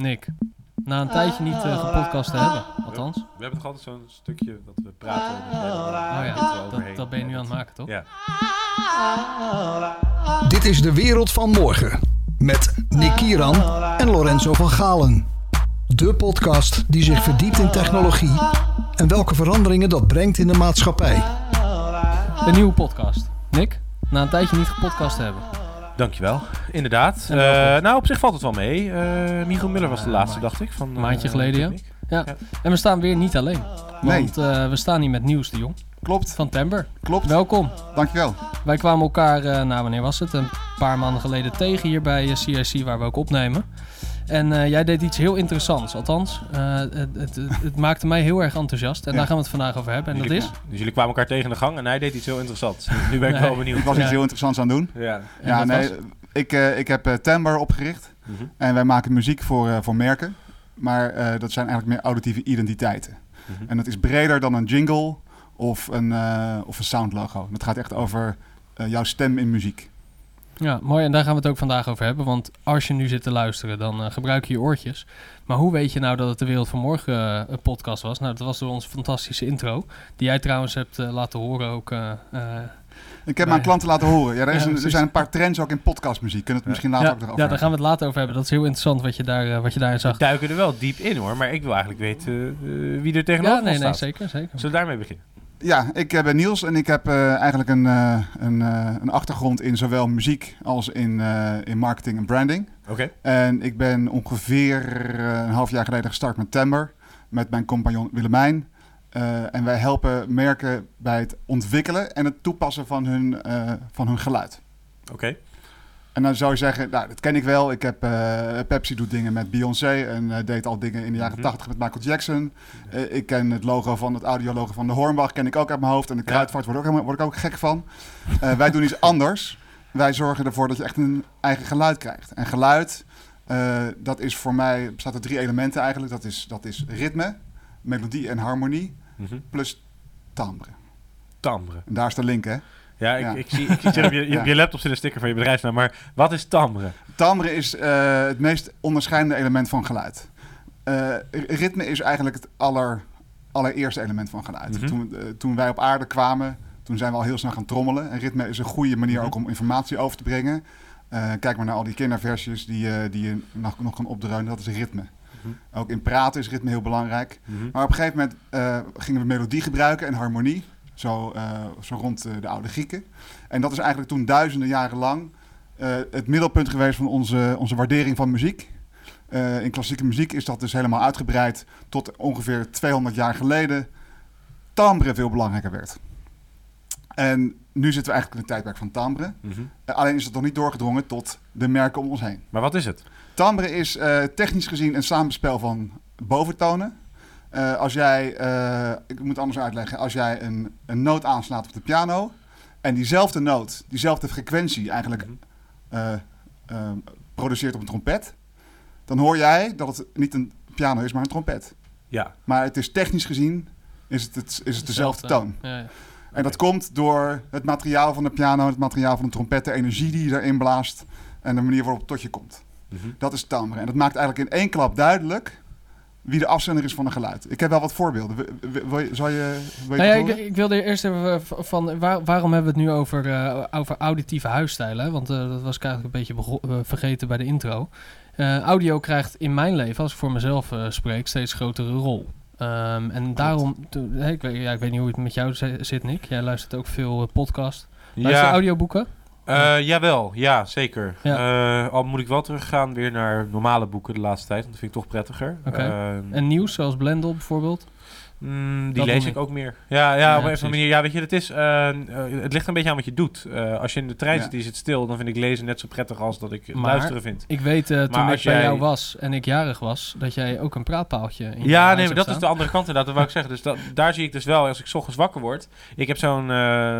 Nick, na een tijdje niet uh, gepodcast te hebben, althans. We hebben toch altijd zo'n stukje dat we praten. Dus oh ja, dat, dat ben je nu aan het maken, toch? Ja. Dit is de wereld van morgen. Met Nick Kieran en Lorenzo van Galen. De podcast die zich verdiept in technologie en welke veranderingen dat brengt in de maatschappij. Een nieuwe podcast. Nick, na een tijdje niet gepodcast te hebben. Dankjewel. Inderdaad. Uh, nou, op zich valt het wel mee. Uh, Michiel Miller was de laatste, dacht ik. Van, een maandje geleden, ja. ja. En we staan weer niet alleen. Want nee. we staan hier met Nieuws de Jong. Klopt. Van Tember. Klopt. Welkom. Dankjewel. Wij kwamen elkaar, nou wanneer was het? Een paar maanden geleden tegen hier bij CIC, waar we ook opnemen. En uh, jij deed iets heel interessants. Althans, uh, het, het, het, maakte mij heel erg enthousiast. En ja. daar gaan we het vandaag over hebben. En jullie, dat is? Dus jullie kwamen elkaar tegen de gang en hij deed iets heel interessants. Nu ben ik nee. wel benieuwd. Ik was iets heel interessants aan het doen. Ja, ja nee, ik, uh, ik heb Timber opgericht. Mm -hmm. En wij maken muziek voor, voor merken. Maar dat zijn eigenlijk meer auditieve identiteiten. Mm -hmm. En dat is breder dan een jingle of een, of een soundlogo. Het gaat echt over jouw stem in muziek. Ja, mooi. En daar gaan we het ook vandaag over hebben. Want als je nu zit te luisteren, dan uh, gebruik je je oortjes. Maar hoe weet je nou dat het de Wereld van Morgen uh, een podcast was? Nou, dat was door onze fantastische intro. Die jij trouwens hebt uh, laten horen ook. ik heb mijn klanten laten horen. Ja, er, is ja, een, er zijn een paar trends ook in podcastmuziek. Kunnen we het misschien later ja, ook nog over Ja, daar gaan we het later over hebben. Dat is heel interessant wat je, daar, wat je daarin zag. We duiken er wel diep in hoor. Maar ik wil eigenlijk weten wie er tegenover ja, nee, staat. Nee, zeker, zeker. Zullen we daarmee beginnen? Ja, ik ben Niels en ik heb uh, eigenlijk een, uh, een, uh, een, achtergrond in zowel muziek als in, in marketing en branding. Oké. Okay. En ik ben ongeveer een half jaar geleden gestart met Timber, met mijn compagnon Willemijn. en wij helpen merken bij het ontwikkelen en het toepassen van hun, van hun geluid. Oké. Okay. En dan zou je zeggen, nou, dat ken ik wel. Ik heb uh, Pepsi doet dingen met Beyoncé en uh, deed al dingen in de jaren 80 met Michael Jackson. Uh, ik ken het logo van het audiologo van de Hornbach, ken ik ook uit mijn hoofd. En de kruidvaart word, ook, word ik ook gek van. wij doen iets anders. Wij zorgen ervoor dat je echt een eigen geluid krijgt. En geluid, dat is voor mij, bestaat uit drie elementen eigenlijk. Dat is, dat is ritme, melodie en harmonie, -hmm. plus timbre. Timbre. En daar is de link, hè? Ja, ik, ja. ik zie, ik zie op je, je laptop zit een sticker van je bedrijfsnaam. Maar wat is timbre? Timbre is uh, het meest onderscheidende element van geluid. Uh, ritme is eigenlijk het aller, allereerste element van geluid. Mm -hmm. toen, uh, toen wij op aarde kwamen, toen zijn we al heel snel gaan trommelen. En ritme is een goede manier mm -hmm. ook om informatie over te brengen. kijk maar naar al die kinderversies die, die je nog, nog kan opdreunen. Dat is ritme. -hmm. Ook in praten is ritme heel belangrijk. Maar op een gegeven moment gingen we melodie gebruiken en harmonie. Zo, uh, zo rond uh, de oude Grieken. En dat is eigenlijk toen duizenden jaren lang uh, het middelpunt geweest van onze, onze waardering van muziek. in klassieke muziek is dat dus helemaal uitgebreid tot ongeveer 200 jaar geleden timbre veel belangrijker werd. En nu zitten we eigenlijk in het tijdperk van timbre. Mm -hmm. alleen is het nog niet doorgedrongen tot de merken om ons heen. Maar wat is het? Timbre is technisch gezien een samenspel van boventonen. Uh, als jij, uh, ik moet het anders uitleggen, als jij een, een noot aanslaat op de piano en diezelfde noot, diezelfde frequentie eigenlijk uh, produceert op een trompet, dan hoor jij dat het niet een piano is, maar een trompet. Ja. Maar het is technisch gezien is het, het is het dezelfde toon. Ja, ja. En okay. dat komt door het materiaal van de piano, het materiaal van de trompet, de energie die je erin blaast en de manier waarop het tot je komt. Mm -hmm. Dat is timbre. En dat maakt eigenlijk in één klap duidelijk wie de afzender is van een geluid. Ik heb wel wat voorbeelden. Wil, zal je, wil je nou ja, ik, ik, wilde eerst even van waar, waarom hebben we het nu over, uh, over auditieve huisstijlen? Want uh, dat was ik eigenlijk een beetje uh, vergeten bij de intro. Uh, audio krijgt in mijn leven, als ik voor mezelf spreek, steeds grotere rol. Um, en daarom, ik, weet, ja, ik weet niet hoe het met jou zit, Nick. Jij luistert ook veel podcast. Luister ja. audioboeken? Uh, jawel, ja, zeker. Ja. Uh, al moet ik wel teruggaan weer naar normale boeken de laatste tijd, want dat vind ik toch prettiger. Okay. Uh, en nieuws, zoals Blendel bijvoorbeeld? Mm, die dat lees ik ook meer. Ja, ja, op een of manier. Ja, weet je, het, is, uh, het ligt een beetje aan wat je doet. Uh, als je in de trein ja. zit, die zit stil, dan vind ik lezen net zo prettig als dat ik het maar luisteren vind. Ik weet uh, toen ik jij... bij jou was en ik jarig was, dat jij ook een praatpaaltje in Ja, nee, maar dat staan. is de andere kant inderdaad, dat wou ik zeggen. Dus dat, daar zie ik dus wel, als ik ochtends wakker word. Ik heb zo'n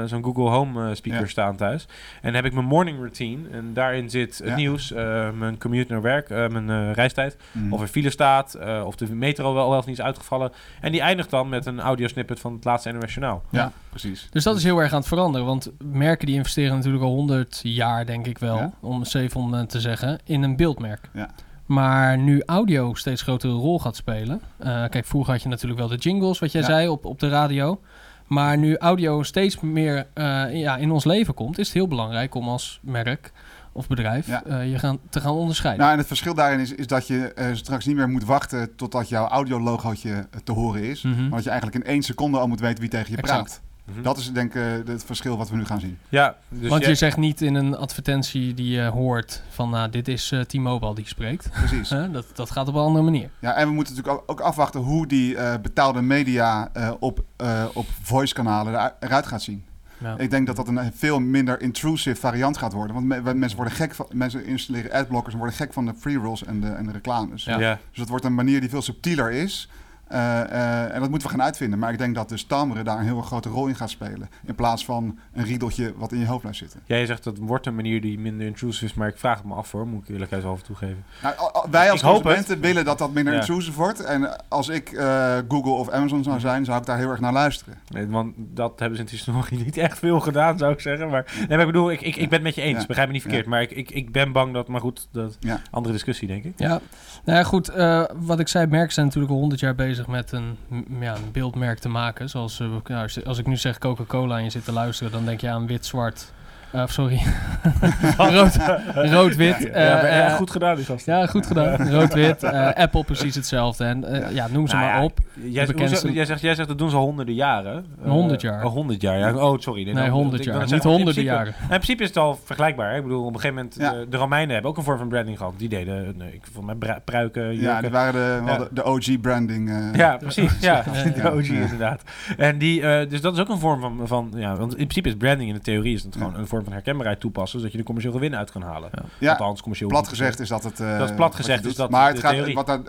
zo'n Google Home speaker ja. staan thuis. En dan heb ik mijn morning routine. En daarin zit het nieuws, mijn commute naar werk, mijn reistijd. Mm. Of er file staat, of de metro wel, wel of niet is uitgevallen. En die eindigt dan met een audiosnippet van het laatste NOS Journaal. Ja, precies. Dus dat is heel erg aan het veranderen. Want merken die investeren natuurlijk al 100 jaar, denk ik wel, ja. om 700 te zeggen, in een beeldmerk. Ja. Maar nu audio steeds grotere rol gaat spelen. eh, kijk, vroeger had je natuurlijk wel de jingles, wat jij Ja. zei, op, op de radio. Maar nu audio steeds meer eh, ja, in ons leven komt, is het heel belangrijk om als merk of bedrijf Ja. eh, je gaan, te gaan onderscheiden. Nou, en het verschil daarin is, is dat je eh, straks niet meer moet wachten totdat jouw audiologootje eh, te horen is. Mhm. Maar dat je eigenlijk in één seconde al moet weten wie tegen je Exact. praat. Mhm. Dat is denk ik eh, het verschil wat we nu gaan zien. Ja, dus Want je zegt niet in een advertentie die je hoort van nou, dit is eh, T-Mobile die spreekt. Precies. Hè, dat, dat gaat op een andere manier. Ja, en we moeten natuurlijk ook, afwachten hoe die eh, betaalde media eh, op, eh, op voice-kanalen eru- eruit gaat zien. Ja. Ik denk dat dat een veel minder intrusive variant gaat worden. Want me- mensen worden gek van, mensen installeren adblockers en worden gek van de pre-rolls en de, en de reclames. Ja. ja. Dus dat wordt een manier die veel subtieler is. Eh, eh, en dat moeten we gaan uitvinden. Maar ik denk dat dus timeren daar een heel grote rol in gaat spelen. In plaats van een riedeltje wat in je hoofd blijft zitten. Jij zegt dat wordt een manier die minder intrusive is, maar ik vraag het me af hoor, moet ik eerlijk over toegeven. Nou, wij als Ik consumenten willen dat dat minder Ja. intrusive wordt. En als ik eh, Google of Amazon zou zijn, zou ik daar heel erg naar luisteren. Nee, want dat hebben ze in technologie niet echt veel gedaan, zou ik zeggen. Maar, nee, maar ik bedoel, ik, ik, ik ben het met je eens, Ja. begrijp me niet verkeerd. Maar ik, ik, ik ben bang dat, maar goed, dat Ja. andere discussie, denk ik. Ja, nou ja, goed. eh, wat ik zei, merken zijn natuurlijk al 100 jaar bezig met een, ja, een beeldmerk te maken. Zoals, eh, als ik nu zeg Coca-Cola en je zit te luisteren, dan denk je aan wit-zwart. Eh, sorry. Rood- Rood-wit. Ja, eh, ja, eh, goed gedaan, die gast. Ja, goed gedaan. Rood-wit. eh, Apple precies hetzelfde. En eh, ja, noem ze Nou maar ja, op. Jij, bekendste- jij, zegt, jij zegt dat doen ze honderden jaren. Eh, 100 jaar. Oh, 100 jaar, ja. Oh, sorry. Nee, dan- 100 ik wil jaar. Niet honderden principe- jaren. In principe is het al vergelijkbaar. Hè? Ik bedoel, op een gegeven moment, Ja. de Romeinen hebben ook een vorm van branding gehad. Die deden, nee, ik vond mij bru- pruiken, Ja, die waren de, de, OG-branding. eh, Ja, precies. Ja, de. OG Ja. inderdaad. En die, eh, dus dat is ook een vorm van, van, ja, want in principe is branding in de theorie is het gewoon een vorm van herkenbaarheid toepassen, zodat je er commercieel gewin uit kan halen. Ja, Althans, commercieel. plat gezegd is dat het. eh, Dat is plat wat je gezegd, is dat Maar het de gaat, wat daar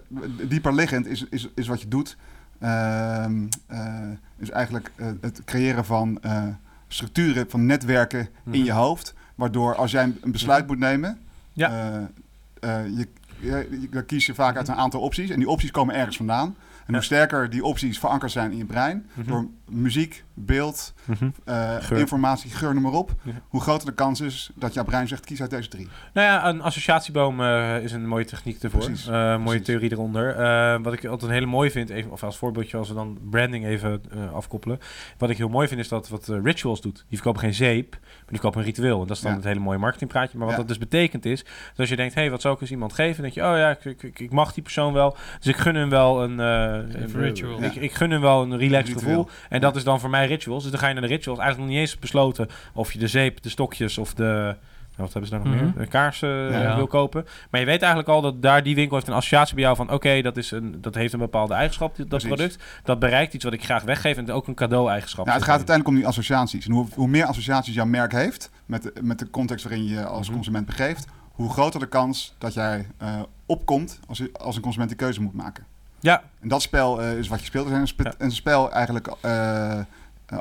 dieper liggend is, is, is wat je doet. Ehm, eh, is eigenlijk eh, het creëren van eh, structuren, van netwerken in Mhm. je hoofd. Waardoor als jij een besluit moet nemen, Ja. eh, eh, je, je, je- dan kies je vaak uit een aantal opties. En die opties komen ergens vandaan. En Ja. hoe sterker die opties verankerd zijn in je brein, Mhm. door muziek, beeld, Mhm. eh, Geur. informatie, geur, noem maar op, Ja. hoe groter de kans is dat jouw brein zegt: kies uit deze drie. Nou ja, een associatieboom eh, is een mooie techniek ervoor. Precies. Eh, mooie Precies. theorie eronder. Eh, wat ik altijd heel mooi vind, even, of als voorbeeldje, als we dan branding even afkoppelen. Wat ik heel mooi vind, is dat wat Rituals doet. Die verkopen geen zeep, maar die verkopen een ritueel. En dat is dan Ja. het hele mooie marketingpraatje. Maar wat Ja. dat dus betekent is, dat als je denkt, hé, hey, wat zou ik eens iemand geven? Dan denk je, oh ja, ik, ik, ik- ik mag die persoon wel. Dus ik gun hem wel een... eh, een- ritual. Ik, ik gun hem wel een relaxed Ritueel. gevoel. En dat is dan voor mij Rituals. Dus dan ga je naar de Rituals. Eigenlijk nog niet eens besloten of je de zeep, de stokjes of de... Wat hebben ze daar nog Mhm. meer? De kaarsen eh, Ja. wil kopen. Maar je weet eigenlijk al dat daar die winkel heeft een associatie bij jou van... oké, dat dat, dat heeft een bepaalde eigenschap, dit- dat Precies. product. Dat bereikt iets wat ik graag weggeef en ook een cadeau-eigenschap. Ja, het zit gaat uiteindelijk om die associaties. En hoe, hoe meer associaties jouw merk heeft, met de, met de context waarin je je als Mhm. consument begeeft, hoe groter de kans dat jij eh, opkomt als, je- als een consument die keuze moet maken. Ja, En dat spel eh, is wat je speelt. Het is een, spe- Ja. een spel eigenlijk eh, eh,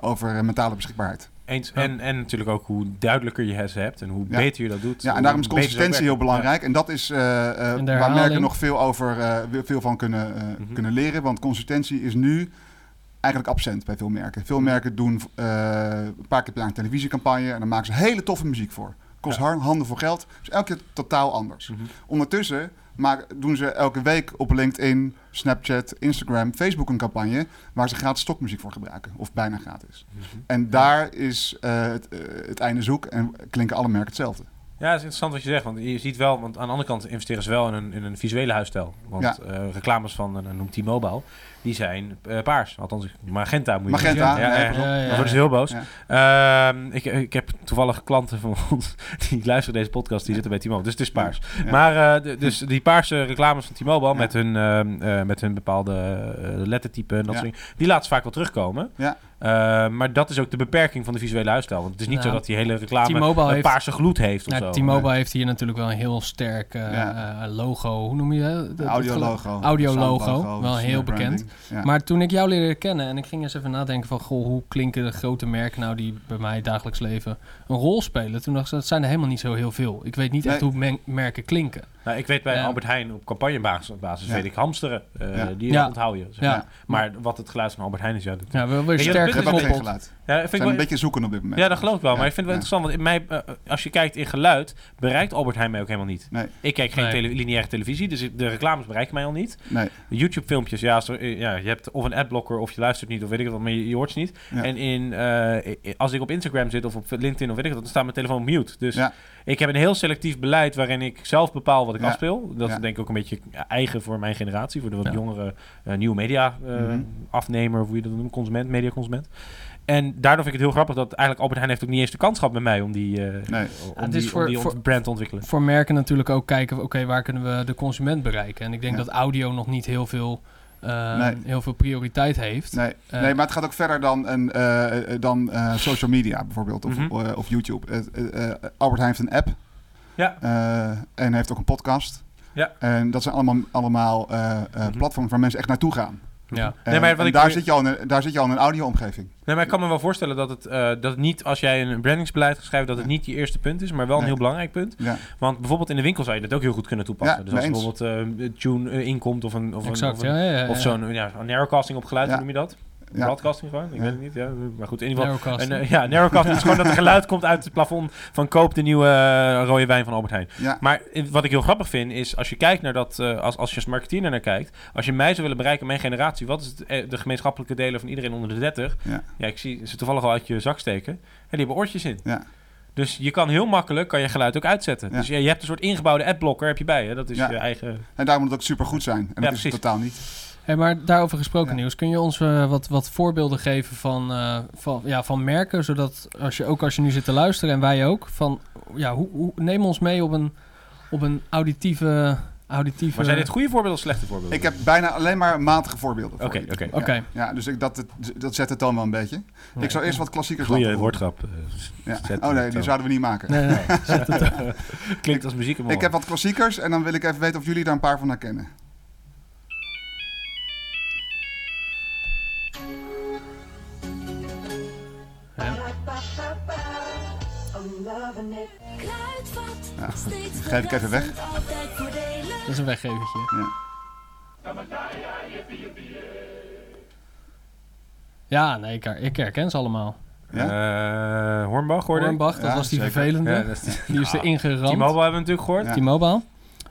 over mentale beschikbaarheid. eens. Ja. En, en natuurlijk ook hoe duidelijker je het hebt en hoe Ja. beter je dat doet. Ja, en daarom is consistentie heel belangrijk. En dat is eh, eh, En waar merken nog veel, over, eh, veel van kunnen, eh, Mhm. kunnen leren. Want consistentie is nu eigenlijk absent bij veel merken. Veel merken doen eh, een paar keer per jaar een televisiecampagne... en dan maken ze hele toffe muziek voor. Kost handen voor geld. Dus elke keer totaal anders. Mhm. Ondertussen maar doen ze elke week op LinkedIn, Snapchat, Instagram, Facebook een campagne... waar ze gratis stokmuziek voor gebruiken. Of bijna gratis. Mhm. En daar is eh, het, eh, het einde zoek en klinken alle merken hetzelfde. Ja, het is interessant wat je zegt. Want je ziet wel, want aan de andere kant investeren ze wel in een, in een visuele huisstijl. Want Ja. eh, reclames van, uh, noemt T-Mobile, die zijn eh, paars. Althans, magenta moet je Magenta, zeggen. ja, Ja, ja, Dan worden ze heel boos. Ehm, ik, ik heb toevallig klanten van ons die luisteren deze podcast, die zitten bij T-Mobile. Dus het is paars. Maar eh, dus die paarse reclames van T-Mobile met, hun, ehm, eh, met hun bepaalde eh, lettertype en dat soort dingen, die laten ze vaak wel terugkomen. Ja. Eh, maar dat is ook de beperking van de visuele huisstijl. Want het is niet Nou, zo dat die hele reclame T-Mobile een heeft- paarse gloed heeft of Nou. T-Mobile heeft hier natuurlijk wel een heel sterk eh, Ja. eh, logo. Hoe noem je dat? dat? Audiologo. Audiologo, wel heel bekend. Ja. Maar toen ik jou leerde kennen en ik ging eens even nadenken van... Goh, hoe klinken de grote merken nou die bij mij dagelijks leven een rol spelen? Toen dacht ik, dat zijn er helemaal niet zo heel veel. Ik weet niet echt hoe merken klinken. Nou, ik weet bij Ja. Albert Heijn op campagnebasis weet ik hamsteren. eh, Ja. Die Ja. onthoud je. zeg Ja. maar. Maar wat het geluid van Albert Heijn is, ja, dat, Ja, wel weer sterk erg hebben ook geen geluid. Ja, vind ik zijn wel, een beetje zoeken op dit moment. ja, dat geloof ik wel. Ja, Maar ik vind het wel ja. interessant. Want in mij, eh, als je kijkt in geluid, bereikt Albert Heijn mij ook helemaal niet. Nee, Ik kijk geen Nee. tele- lineaire televisie, dus ik- de reclames bereiken mij al niet. nee. YouTube-filmpjes, ja, zo, eh, ja, je hebt of een adblocker of je luistert niet of weet ik wat, maar je, je hoort ze niet. Ja. En in, eh, als ik op Instagram zit of op LinkedIn of weet ik wat, dan staat mijn telefoon mute. Dus Ja. ik heb een heel selectief beleid waarin ik zelf bepaal wat ik Ja. afspeel. Dat Ja. is denk ik ook een beetje eigen voor mijn generatie, voor de wat Ja. jongere nieuwe media eh, Mhm. afnemer, of hoe je dat noemt, consument, mediaconsument. En daardoor vind ik het heel grappig dat eigenlijk Albert Heijn heeft ook niet eens de kans gehad met mij om die, eh, Nee. om het is die, voor- om die voor- brand te ontwikkelen. Voor merken natuurlijk ook kijken, oké, waar kunnen we de consument bereiken? En ik denk Ja. dat audio nog niet heel veel, eh, Nee. heel veel prioriteit heeft. Nee, Eh, nee, maar het gaat ook verder dan, een, dan eh, social media bijvoorbeeld, of, Mhm. of YouTube. Albert Heijn heeft een app Ja. eh, en heeft ook een podcast. Ja. En dat zijn allemaal, allemaal eh, eh, Mhm. platforms waar mensen echt naartoe gaan. Ja. Nee, maar wat en ik- daar, zit je al in, daar zit je al in een audio-omgeving. Nee, maar ik kan me wel voorstellen dat het, eh, dat het niet, als jij een brandingsbeleid gaat schrijven, dat het niet je eerste punt is, maar wel een Nee. heel belangrijk punt. Ja. Want bijvoorbeeld in de winkel zou je dat ook heel goed kunnen toepassen. Ja, dus als bijvoorbeeld eh, een tune eh, inkomt of een, of een, of, een- ja, ja, ja, of ja. zo'n ja, een narrowcasting op geluid, hoe noem je dat? Ja. Broadcasting gewoon? Ik Ja. weet het niet. Ja. Maar goed, in ieder geval. Narrowcasting. Een, eh, ja, narrowcasting is gewoon dat er geluid komt uit het plafond van koop de nieuwe eh, rode wijn van Albert Heijn. Ja. Maar wat ik heel grappig vind, is als je kijkt naar dat, eh, als, als je als marketeer naar kijkt, als je mij zou willen bereiken, mijn generatie, wat is het, de gemeenschappelijke delen van iedereen onder de 30? Ja. Ja, ik zie ze toevallig al uit je zak steken. En die hebben oortjes in. Ja. Dus je kan heel makkelijk kan je geluid ook uitzetten. Ja. Dus je, je hebt een soort ingebouwde adblocker heb je bij je. Dat is Ja. je eigen... En daar moet het ook super goed zijn. En dat Ja, is het totaal niet. Hey, maar daarover gesproken Ja. nieuws, kun je ons eh, wat, wat voorbeelden geven van, eh, van, ja, van merken, zodat als je ook als je nu zit te luisteren en wij ook, van ja, hoe, hoe, neem ons mee op een, op een auditieve, auditieve. Maar zijn dit goede voorbeelden of slechte voorbeelden? Ik heb bijna alleen maar matige voorbeelden voor Oké, oké. Oké. Ja, ja, dus ik, dat, het- dat zet het dan wel een beetje. Ik zou eerst wat klassiekers Goede laten horen. woordgrap. eh, Ja. Oh nee, die zo. zouden we niet maken. Nee, nee, nee. Zet het Klinkt als muziek in mijn Ik heb wat klassiekers en dan wil ik even weten of jullie daar een paar van herkennen. Ja, steeds geef ik even weg. Dat is een weggevertje. Ja. Ja, nee, ik, ik herken ze allemaal. Ja? Hornbach hoorde. Hornbach, dat Ja, was die zeker. vervelende. Ja, dat is die, die is erin geramd. T-Mobile hebben we natuurlijk gehoord. Ja. T-Mobile.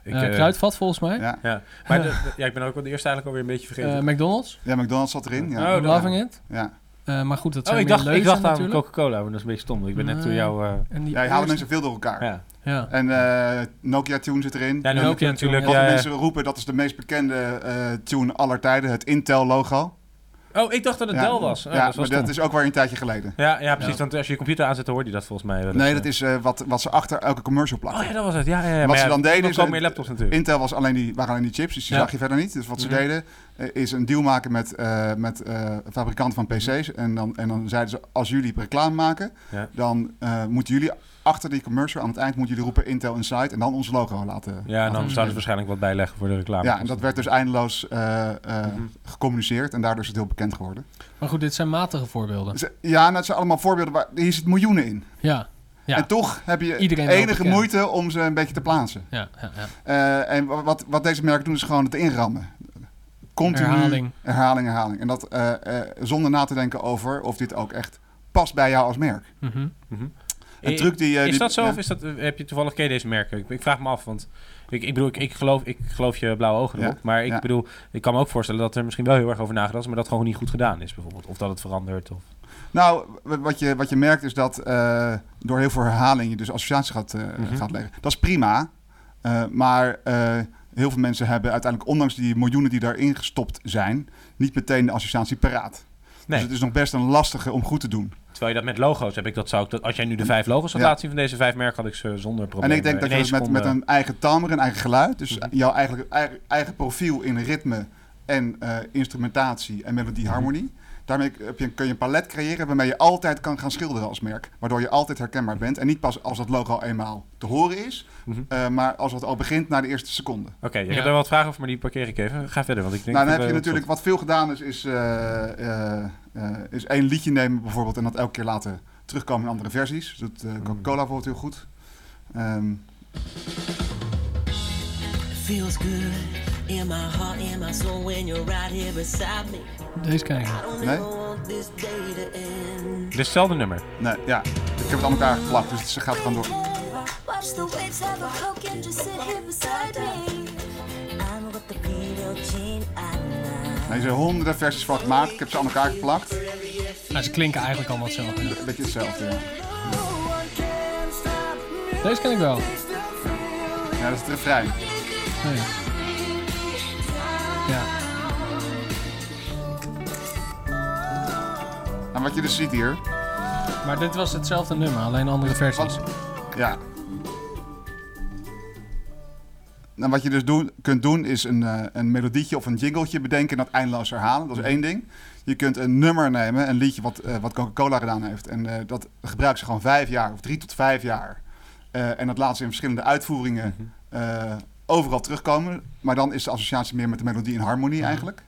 Ik, Eh, eh, Kruidvat volgens mij. Ja. Ja, maar de- de- ja, ik ben ook wel de eerste eigenlijk alweer een beetje vergeten. Eh, McDonald's. ja, McDonald's zat erin. Ja. Oh, Loving It. ja. Eh, maar goed, dat oh, zijn ik meer dacht, ik dacht aan natuurlijk. Coca-Cola, maar dat is een beetje stom. Ik ben net door jou... eh, En die ja, je halen eerste- mensen veel door elkaar. ja. Ja. En eh, Nokia Tune zit erin. Ja, Nokia Nokia natuurlijk. Wat ja, Ja, mensen roepen, dat is de meest bekende eh, tune aller tijden. Het Intel logo. Oh, ik dacht dat het Ja. Dell was. Oh, ja, dat was maar stom. dat is ook weer een tijdje geleden. Ja, ja, precies. Ja. Want als je je computer aanzet, dan hoor je dat volgens mij wel Nee, dat is eh, wat, wat ze achter elke commercial plakken. Oh ja, dat was het. Ja, ja, ja. Wat Maar ze ja, dan deden er is... komen meer laptops natuurlijk. Intel was alleen die, waren alleen die chips, dus die Ja. zag je verder niet. Dus wat ze Mhm. deden is een deal maken met, eh met eh fabrikanten van PC's. En dan, en dan zeiden ze, als jullie reclame maken, Ja. dan eh, moeten jullie achter die commercial aan het eind moeten jullie roepen Intel Inside en dan ons logo laten. Ja, en dan zouden ze waarschijnlijk wat bijleggen voor de reclame. Ja, en dat werd dus eindeloos eh, eh, Mhm. gecommuniceerd en daardoor is het heel bekend geworden. Maar goed, dit zijn matige voorbeelden. Eh, ja, en dat zijn allemaal voorbeelden waar hier zit miljoenen in. Ja. Ja. En toch heb je Iedereen enige moeite om ze een beetje te plaatsen. Ja, ja, ja. Eh, en wa- wat, wat deze merken doen is gewoon het inrammen. Continu Herhaling. herhaling, herhaling. En dat eh, eh, zonder na te denken over of dit ook echt past bij jou als merk. Een truc die, eh, is die- dat zo ja. of is dat, heb je toevallig ken deze merken? Ik, ik vraag me af, want ik, ik bedoel, ik, ik, geloof, ik geloof je blauwe ogen Ja, erop. Maar ik ja. bedoel, ik kan me ook voorstellen dat er misschien wel heel erg over nagedacht is, maar dat gewoon niet goed gedaan is bijvoorbeeld. Of dat het verandert. Of... Nou, wat je, wat je merkt is dat eh, door heel veel herhaling je dus associatie gaat, Mhm. gaat leggen. Dat is prima. eh, maar eh, heel veel mensen hebben uiteindelijk, ondanks die miljoenen die daarin gestopt zijn, niet meteen de associatie paraat. Nee, Dus het is nog best een lastige om goed te doen. terwijl je dat met logo's heb ik dat zou ik dat als jij nu de vijf logo's had Ja. laten zien van deze vijf merken, had ik ze zonder probleem. En ik denk dat in je dat met, met een eigen tamer, een eigen geluid, dus Mhm. jouw eigen, eigen, eigen profiel in ritme en eh, instrumentatie en melodie, Mhm. harmonie. Je, kun je een palet creëren waarmee je altijd kan gaan schilderen als merk. Waardoor je altijd herkenbaar bent. En niet pas als dat logo al eenmaal te horen is, Mhm. eh, maar als het al begint na de eerste seconde. Oké, ik Ja. heb daar wat vragen over, maar die parkeer ik even. Ga verder, want ik denk... nou, dan dat, heb je natuurlijk, wat veel gedaan is, is, eh, eh, is één liedje nemen bijvoorbeeld en dat elke keer laten terugkomen in andere versies. Dat doet eh, Coca-Cola bijvoorbeeld heel goed. Ehm, feels good In my heart, in my soul, when you're right here beside me. Deze ken ik niet. I don't Nee? Dit is hetzelfde nummer. Nee, ja. Ik heb het aan elkaar geplakt, dus het gaat gewoon door. Watch the waves have a coke and just sit here beside me. I'm the zijn honderden versies van gemaakt. Ik heb ze aan elkaar geplakt. Nou, ze klinken eigenlijk allemaal hetzelfde. Een beetje hetzelfde, ja. Deze ken ik wel. Ja, dat is het refrein. Nee. Ja. En wat je dus ziet hier, Maar dit was hetzelfde nummer, alleen andere versies. Wat- ja. Nou, wat je dus doen, kunt doen is een, eh, een melodietje of een jingletje bedenken en dat eindeloos herhalen. Dat is één ding. Je kunt een nummer nemen, een liedje wat, eh, wat Coca-Cola gedaan heeft. En eh, dat gebruiken ze gewoon vijf jaar, of drie tot vijf jaar. En dat laten ze in verschillende uitvoeringen eh, overal terugkomen. Maar dan is de associatie meer met de melodie en harmonie eigenlijk.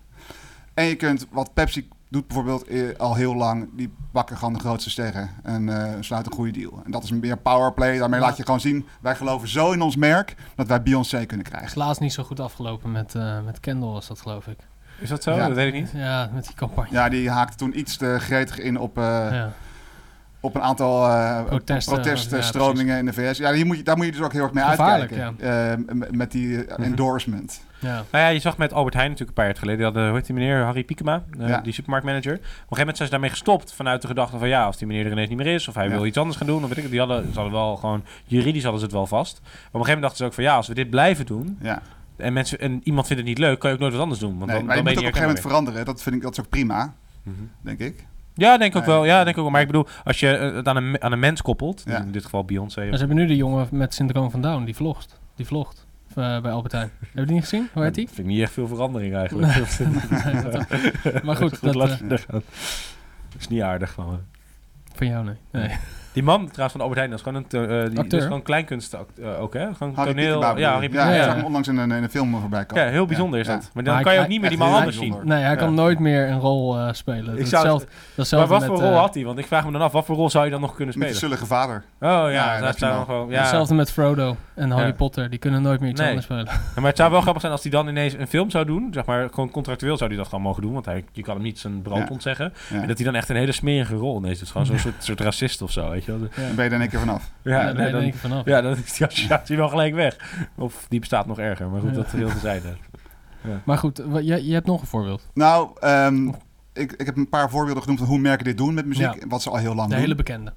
En je kunt, wat Pepsi doet bijvoorbeeld eh, al heel lang, die pakken gewoon de grootste sterren en eh, sluiten een goede deal. En dat is meer powerplay. Daarmee Ja. laat je gewoon zien, wij geloven zo in ons merk dat wij Beyoncé kunnen is krijgen. laatst niet zo goed afgelopen met, eh met Kendall, was dat geloof ik. Is dat zo? Ja. Dat weet ik niet. Ja, met die campagne. Ja, die haakte toen iets te gretig in op, eh, Ja. Op een aantal eh Protesten, proteststromingen in de VS. Ja, hier moet je, daar moet je dus ook heel erg mee Gevaarlijk, uitkijken. Eh, met die eh, endorsement. Ja. Nou ja, je zag met Albert Heijn natuurlijk een paar jaar geleden. Die hadden, hoe heet die meneer? Harry Piekema, Ja. die supermarktmanager. Op een gegeven moment zijn ze daarmee gestopt vanuit de gedachte van ja, als die meneer er ineens niet meer is of hij Ja. wil iets anders gaan doen. Of weet ik, het. die hadden, ze hadden wel gewoon, juridisch hadden ze het wel vast. Maar op een gegeven moment dachten ze ook van ja, als we dit blijven doen Ja. en, mensen, en iemand vindt het niet leuk, kan je ook nooit wat anders doen. Want Nee, dan, maar je dan moet op een gegeven moment veranderen. Dat vind ik dat is ook prima. Mhm. denk ik. Ja, denk ik ook Nee. wel. Ja, denk ook wel. Maar ik bedoel, als je eh, het aan een, aan een mens koppelt, Ja. in dit geval Beyoncé. En ze hebben nu de jongen met syndroom van Down, die vlogt. Die vlogt eh, bij Albert Heijn. Heb je die niet gezien? Hoe heet die? vind ik niet echt veel verandering eigenlijk. Maar goed, dat, eh. Dat is niet aardig van me. van jou nee. nee. Die man trouwens van Albert Heijn, dat is gewoon een, eh, die, dat Acteur. is gewoon kleinkunst eh, ook, hè? Gewoon Harry toneel. Ja? Harry ja, ja. zag hem onlangs in een, in een film voorbij komen. Ja, heel bijzonder is Ja. dat. Maar dan Maar kan je ook niet meer die man anders zien. Nee, hij kan nooit meer een rol eh, spelen. Ik is zou- hetzelfde- dat is Maar wat met, voor rol had hij? Want ik vraag me dan af, wat voor rol zou je dan nog kunnen Met de spelen? zullige vader. Oh ja, Ja, dat zou. Ja. Hetzelfde met Frodo en Harry Ja. Potter. Die kunnen nooit meer iets anders spelen. Maar het zou wel grappig zijn als hij dan ineens een film zou doen. Zeg maar, gewoon contractueel zou hij dat gewoon mogen doen. Want hij, je kan hem niet zijn brood ontzeggen. En dat hij dan echt een hele smerige rol ineens is. Gewoon zo'n soort racist of zo, weet je wel. Dan ben je er in één keer vanaf. Ja, Ja, daar ben je dan, ik vanaf. ja, dan is die associatie wel gelijk weg. Of die bestaat nog erger. Maar goed, Ja. dat geheel te Maar goed, jij, je hebt nog een voorbeeld. Nou, ehm, ik, ik heb een paar voorbeelden genoemd van hoe merken dit doen met muziek. Ja. en Wat ze al heel lang De doen. hele bekende.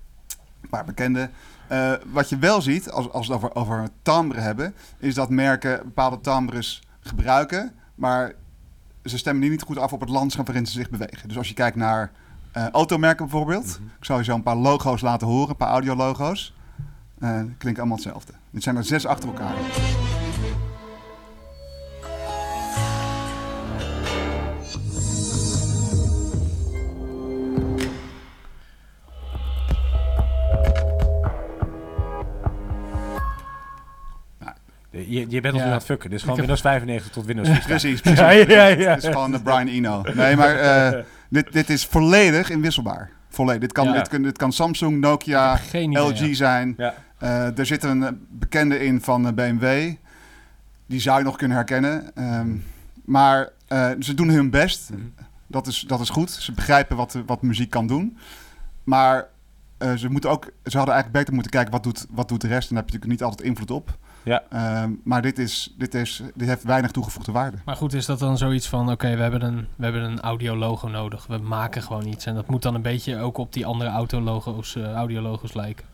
Een paar bekende. Eh, wat je wel ziet, als, als we het over, over timbre hebben, is dat merken bepaalde timbres gebruiken, maar ze stemmen die niet goed af op het landschap waarin ze zich bewegen. Dus als je kijkt naar eh, automerken bijvoorbeeld, Mhm. ik zal je zo een paar logo's laten horen, een paar audiologo's. Eh klinken allemaal hetzelfde. Dit zijn er zes achter elkaar. Je, je bent ons Ja. nu aan het fucken. Dit is gewoon Ik heb- Windows 95 tot Windows 4. Precies, precies. Ja, ja, ja. Het is gewoon de Brian Eno. Nee, maar eh, dit, dit is volledig inwisselbaar. Volledig. Dit kan, Ja. dit, kan, dit kan Samsung, Nokia. LG ja. zijn. Ja. Eh, er zit een eh, bekende in van eh, BMW. Die zou je nog kunnen herkennen. Ehm, maar eh, ze doen hun best. Mhm. Dat is, dat is goed. Ze begrijpen wat, wat muziek kan doen. Maar eh, ze, moeten ook, ze hadden eigenlijk beter moeten kijken wat doet, wat doet de rest. En daar heb je natuurlijk niet altijd invloed op. Ja. Ehm, maar dit, is, dit, is, dit heeft weinig toegevoegde waarde. Maar goed, is dat dan zoiets van... Oké, we hebben een, we hebben een audiologo nodig. We maken gewoon iets. En dat moet dan een beetje ook op die andere autologo's, eh audiologo's lijken.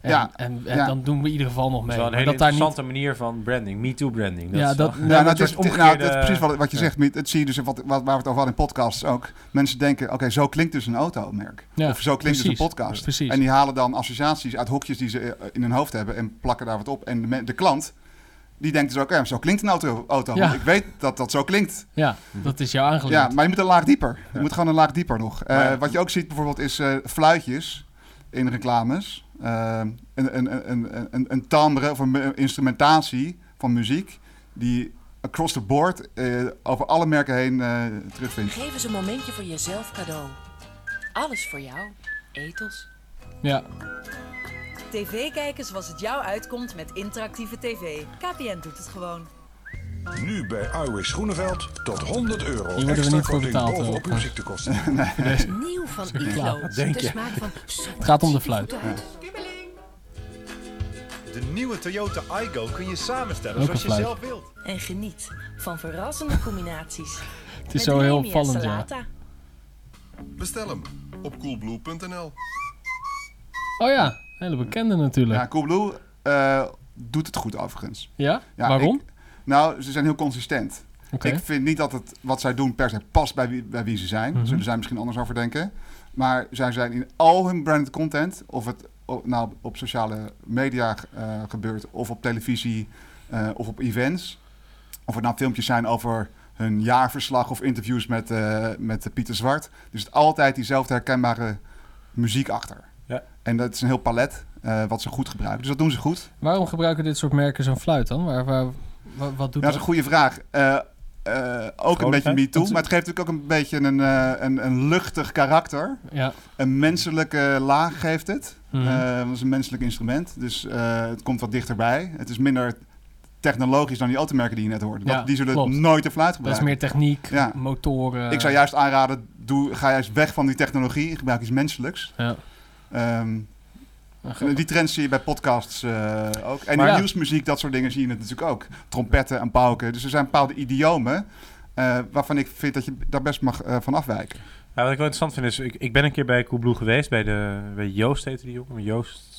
En, Ja, en, en ja. dan doen we in ieder geval nog Dat is mee. wel een hele dat daar niet... interessante manier van branding. Me Too branding. Ja, is dat- Ja, nou, het is, nou, omgekeerde- dat is precies wat, wat je Ja. zegt. Miet. Het zie je dus wat, wat, waar we het over hadden in podcasts ook. Mensen denken, oké, zo klinkt dus een automerk. Ja, of zo klinkt dus een podcast. Precies. En die halen dan associaties uit hokjes die ze eh, in hun hoofd hebben en plakken daar wat op. En de, de klant, die denkt dus ook, ja, zo klinkt een auto. auto Ja. want ik weet dat dat zo klinkt. Ja, dat is jou aangeleerd. Ja, maar je moet een laag dieper. Je Ja. moet gewoon een laag dieper nog. Eh, wat je ook ziet bijvoorbeeld is eh, fluitjes in reclames. Eh, een, een, een, een, een, een timbre of een instrumentatie van muziek die across the board eh, over alle merken heen eh, terugvindt. Geef eens een momentje voor jezelf cadeau. Alles voor jou. Ethos. Ja, TV kijken zoals het jou uitkomt met interactieve tv. KPN doet het gewoon. Nu bij Iwis Groeneveld tot 100 euro worden we extra niet voor korting betaald, bovenop hoor. uw ziektekosten. Nieuw van Iglo. denk De je? smaak van Het gaat om de fluit. De nieuwe Toyota Igo kun je samenstellen zoals je fluit. zelf wilt. En geniet van verrassende combinaties. Het is zo heel opvallend, ja. Bestel hem op coolblue.nl. Oh ja, hele bekende natuurlijk. Ja, Coolblue eh, doet het goed overigens. Ja? Ja, Waarom? ik- nou, ze zijn heel consistent. Ik vind niet dat het wat zij doen per se past bij wie, bij wie ze zijn. Mhm. Zullen zij misschien anders over denken. Maar zij zijn in al hun branded content, of het nou op sociale media eh, gebeurt, of op televisie, eh, of op events. Of het nou filmpjes zijn over hun jaarverslag of interviews met, eh, met Pieter Zwart. Er zit altijd diezelfde herkenbare muziek achter. Ja. En dat is een heel palet wat ze goed gebruiken. Dus dat doen ze goed. Waarom gebruiken dit soort merken zo'n fluit dan? Waar, waar, wa- wat doet Ja, dat is een goede vraag. Eh, eh, ook een beetje Vrolijkheid? me too, Want- maar het geeft natuurlijk ook een beetje een, eh, een, een luchtig karakter. Ja. Een menselijke laag geeft het. Mhm. Dat is een menselijk instrument, dus eh, het komt wat dichterbij. Het is minder technologisch dan die automerken die je net hoorde. Dat, Ja, die zullen klopt. nooit de fluit Dat is gebruiken. meer techniek, Ja. motoren. Ik zou juist aanraden, doe, ga juist weg van die technologie. Gebruik iets menselijks. Ja. Ehm, en die trends zie je bij podcasts eh, ook. En Maar in ja. nieuwsmuziek, dat soort dingen zie je het natuurlijk ook. Trompetten en pauken. Dus er zijn bepaalde idiomen eh, waarvan ik vind dat je daar best mag eh, van afwijken. Ja, wat ik wel interessant vind is, ik, ik ben een keer bij Coolblue geweest, bij, de, bij Joost heette die jongen. Joost,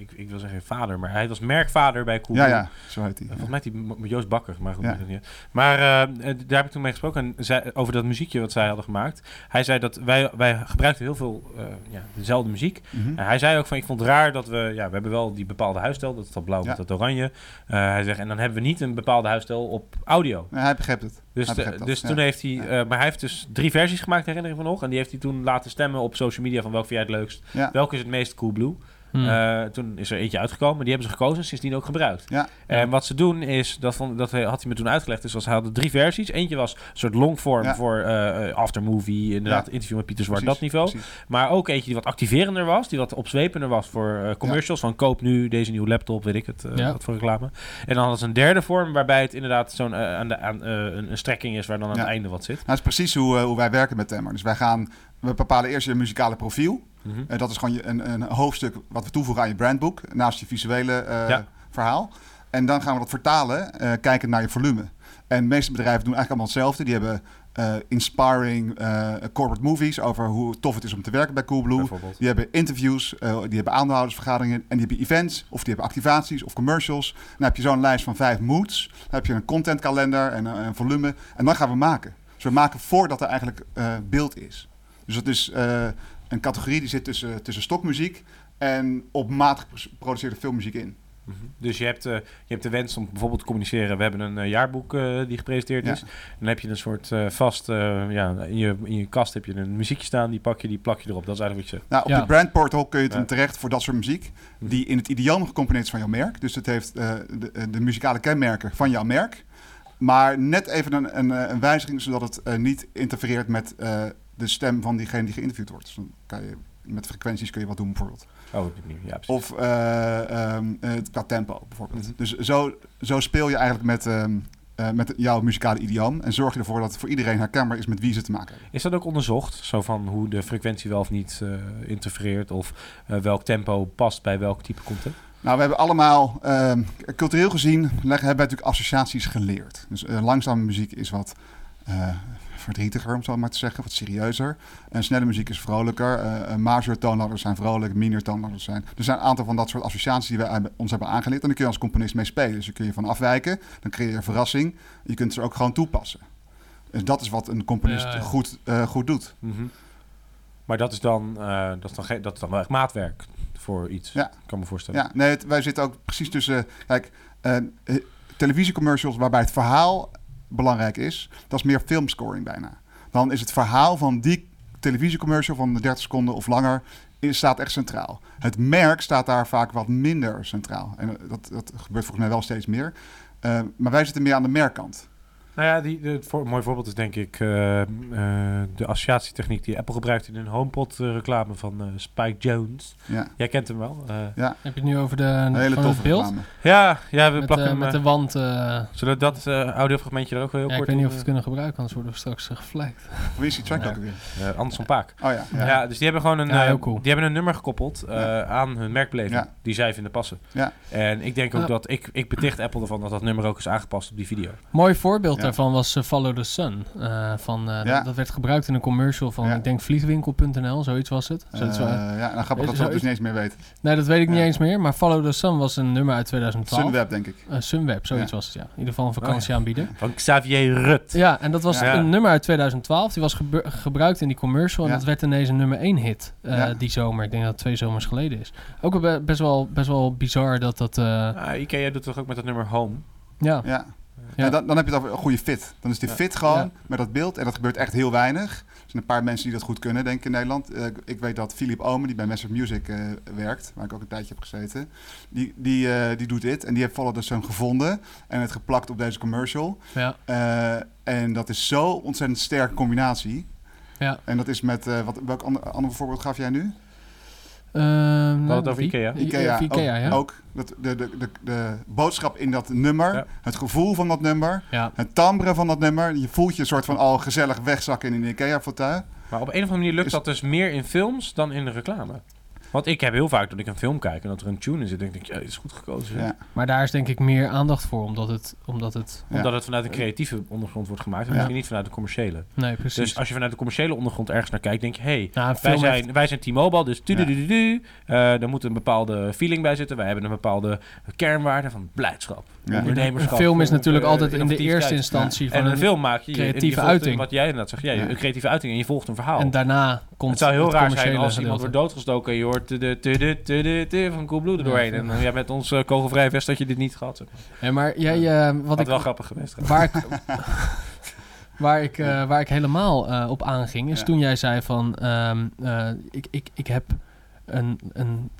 ik, ik wil zeggen vader, maar hij was merkvader bij Ja, Coolblue. ja, zo heet hij. Volgens mij heet hij Mo- Joost Bakker, maar goed, Ja. niet. Maar eh, eh, daar heb ik toen mee gesproken en zei, over dat muziekje wat zij hadden gemaakt. Hij zei dat wij, wij gebruikten heel veel eh, ja, dezelfde muziek. Mhm. En hij zei ook van, ik vond het raar dat we, ja, we hebben wel die bepaalde huisstijl, dat is dat blauw Ja. met dat oranje. Hij zegt, en dan hebben we niet een bepaalde huisstijl op audio. Hij begreep het. Dus, de- begrijpt dus ja. toen heeft hij, Ja. maar hij heeft dus drie versies gemaakt, herinner ik me nog. En die heeft hij toen laten stemmen op social media van welke vind jij het leukst. Ja. Welke is het meest cool blue. Hmm. Eh, toen is er eentje uitgekomen, die hebben ze gekozen, sindsdien ook gebruikt. Ja. En wat ze doen is, dat, vond, dat had hij me toen uitgelegd, is als hij hadden drie versies. Eentje was een soort longform Ja. voor eh, eh, aftermovie, inderdaad, Ja. interview met Pieter Zwart, Precies, dat niveau. precies. Maar ook eentje die wat activerender was, die wat opzwepender was voor commercials. Van koop nu deze nieuwe laptop, weet ik het, eh, Ja. wat voor reclame. En dan hadden ze een derde vorm, waarbij het inderdaad zo'n aan de, aan, een, een strekking is waar dan aan Ja. het einde wat zit. Nou, dat is precies hoe, hoe wij werken met Temmer. Dus wij gaan, we bepalen eerst je muzikale profiel. Eh, dat is gewoon je, een, een hoofdstuk wat we toevoegen aan je brandboek, naast je visuele eh, Ja. verhaal. En dan gaan we dat vertalen, eh kijken naar je volume. En de meeste bedrijven doen eigenlijk allemaal hetzelfde. Die hebben inspiring corporate movies over hoe tof het is om te werken bij Coolblue. Die hebben interviews, die hebben aandeelhoudersvergaderingen en die hebben events of die hebben activaties of commercials. Dan heb je zo'n lijst van vijf moods. Dan heb je een contentkalender en een, volume. En dan gaan we maken. Dus we maken voordat er eigenlijk beeld is. Dus dat is eh, een categorie die zit tussen, tussen stokmuziek en op maat geproduceerde filmmuziek in. Mhm. Dus je hebt, eh, je hebt de wens om bijvoorbeeld te communiceren. We hebben een eh, jaarboek eh, die gepresenteerd Ja. is. Dan heb je een soort eh, vast, ja, in je, in je kast heb je een muziekje staan. Die pak je, die plak je erop. Dat is eigenlijk wat je Nou, op Ja. de brandportal kun je het Ja. terecht voor dat soort muziek. Mhm. Die in het idioom gecomponeerd is van jouw merk. Dus het heeft eh, de, de muzikale kenmerken van jouw merk. Maar net even een, een, een wijziging, zodat het eh, niet interfereert met eh, de stem van diegene die geïnterviewd wordt. Dus dan kan je met frequenties kun je wat doen bijvoorbeeld. Oh. Ja, precies. Of eh, ehm, eh, qua tempo bijvoorbeeld. Mhm. Dus zo, zo speel je eigenlijk met, ehm, eh, met jouw muzikale idioom. En zorg je ervoor dat het voor iedereen herkenbaar is met wie ze te maken hebben. Is dat ook onderzocht? Zo van hoe de frequentie wel of niet interfereert? Of welk tempo past bij welk type content? Nou, we hebben allemaal, ehm, cultureel gezien, leggen, hebben wij natuurlijk associaties geleerd. Dus langzame muziek is wat verdrietiger, om zo maar te zeggen, wat serieuzer. En snelle muziek is vrolijker. eh major toonladders zijn vrolijk, minor toonladders zijn... Er zijn een aantal van dat soort associaties die wij ons hebben aangeleerd. En daar kun je als componist mee spelen. Dus daar kun je van afwijken, dan creëer je verrassing. Je kunt ze ook gewoon toepassen. Dus dat is wat een componist Ja, ja. Goed, eh, goed doet. Mhm. Maar dat is dan, eh, dat is dan, dat is dan wel echt maatwerk voor iets. Ja. Ik kan me voorstellen. Ja, nee, het- wij zitten ook precies tussen. Kijk, eh, eh, televisiecommercials waarbij het verhaal belangrijk is, dat is meer filmscoring bijna. Dan is het verhaal van die televisiecommercial van de 30 seconden of langer staat echt centraal. Het merk staat daar vaak wat minder centraal. En eh, dat, dat gebeurt volgens mij wel steeds meer. Eh, maar wij zitten meer aan de merkkant. Nou ja, die, de, voor, een mooi voorbeeld is denk ik eh, eh, de associatietechniek die Apple gebruikt in een HomePod-reclame van eh, Spike Jones. Ja. Jij kent hem wel. eh. Ja. Heb je het nu over de, Een hele van het toffe beeld? reclame. ja, ja, we Met, plakken hem. met de wand. eh, zullen we dat eh, audiofragmentje er ook wel heel ja, ik kort weet niet of we het kunnen gebruiken, anders worden we straks uh, geflagd. Hoe is die track ook weer? Anderson Paak. Oh ja. Ja. ja. dus die hebben gewoon een, cool. die hebben een nummer gekoppeld eh, Ja. aan hun merkbeleving Ja. die zij vinden passen. Ja. En ik denk ook dat ik, ik beticht Apple ervan dat dat nummer ook is aangepast op die video. Mooi voorbeeld Ja. Daarvan was eh, Follow the Sun. eh, van, eh, Ja. dat, werd gebruikt in een commercial van, Ja. ik denk vliegwinkel.nl, zoiets was het. Eh, ja, nou grappig dat we Zo dat dus is- niet eens meer weten. nee, dat weet ik niet eens meer, maar Follow the Sun was een nummer uit 2012. Sunweb, denk ik. Sunweb, zoiets Ja. was het, ja. In ieder geval een vakantieaanbieder. Van Xavier Rut. Ja, en dat was Ja. een nummer uit 2012. Die was gebruikt in die commercial. En Ja. dat werd ineens een nummer 1 hit eh, Ja. die zomer. Ik denk dat het twee zomers geleden is. Ook be- best, wel, best wel bizar dat dat... eh, Ah, Ikea doet toch ook met dat nummer Home? ja. Ja. Ja. En dan, dan heb je het over een goede fit. Dan is die fit gewoon met dat beeld. En dat gebeurt echt heel weinig. Er zijn een paar mensen die dat goed kunnen, denk ik, in Nederland. Eh, ik weet dat Philip Omen, die bij Massive Music eh, werkt, waar ik ook een tijdje heb gezeten, die, die, eh, die doet dit. En die heeft Follow the Sun gevonden en het geplakt op deze commercial. Ja. En dat is zo ontzettend sterke combinatie. Ja. En dat is met, wat, welk ander, ander voorbeeld gaf jij nu? Ehm, het over? Ikea? Ikea, ook, ja. ook. Dat, de, de, de, de boodschap in dat nummer, Ja. het gevoel van dat nummer, Ja. het timbre van dat nummer. Je voelt je een soort van al gezellig wegzakken in een Ikea-fauteuil. Maar op een of andere manier lukt Is- dat dus meer in films dan in de reclame. Want ik heb heel vaak dat ik een film kijk en dat er een tune in zit. denk ik, ja, dit is goed gekozen. Ja. Maar daar is denk ik meer aandacht voor. Omdat het... Omdat het Ja. Omdat het vanuit een creatieve ondergrond wordt gemaakt. En Ja. misschien niet vanuit de commerciële. nee, precies. Dus als je vanuit de commerciële ondergrond ergens naar kijkt, denk je... Hey, nou, wij, film heeft- zijn, wij zijn T-Mobile, dus tududududu. Eh daar moet een bepaalde feeling bij zitten. Wij hebben een bepaalde kernwaarde van blijdschap. Ja. een Ondernemerschap. film is natuurlijk eh, altijd in de eerste instantie En van een een... film maak je... creatieve uiting. Wat jij inderdaad zegt. Ja, Ja. een creatieve uiting en je volgt een verhaal. En daarna komt het zou heel het raar zijn als iemand gedeelte. wordt doodgestoken en je hoort de, de, de, de, de, de van Coolblue er doorheen. Ja. En dan, ja, met ons uh, kogelvrij vest had je dit niet gehad. Maar. Ja, maar jij... eh, wat Had ik, wel grappig geweest. waar ik, waar ik, eh, waar ik helemaal eh, op aanging, is Ja. toen jij zei van... ehm, eh, ik, ik, ik heb een, een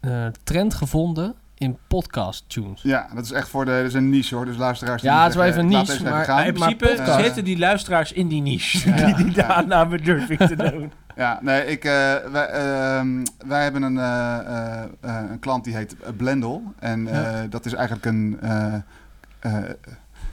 eh, trend gevonden in podcast tunes. Ja, dat is echt voor de... Dat is een niche hoor, dus luisteraars... die Ja, het is wel even een niche, maar- in maar principe zitten die luisteraars in die niche. Ja. die die de Ja. aanname durf ik te doen. Ja, nee, ik, eh, wij, ehm, wij hebben een, eh, eh, een klant die heet Blendel. En eh, dat is eigenlijk een... eh, eh,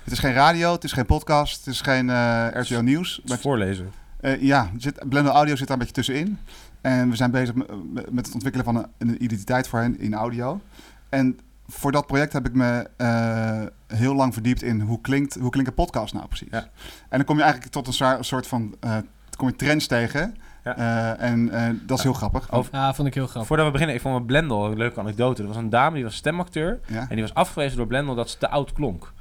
het is geen radio, het is geen podcast, het is geen eh, RTO Nieuws. Het is voorlezen. Eh, ja, zit, Blendel Audio zit daar een beetje tussenin. En we zijn bezig met, met het ontwikkelen van een, een identiteit voor hen in audio. En voor dat project heb ik me eh, heel lang verdiept in hoe klinkt, hoe klinkt een podcast nou precies. Ja. En dan kom je eigenlijk tot een soort van eh, kom je trends tegen. Ja. Eh, en eh, dat is heel grappig. Over- Ja, vond ik heel grappig. Voordat we beginnen, ik vond met Blendel een leuke anekdote. Er was een dame, die was stemacteur. Ja. En die was afgewezen door Blendel dat ze te oud klonk.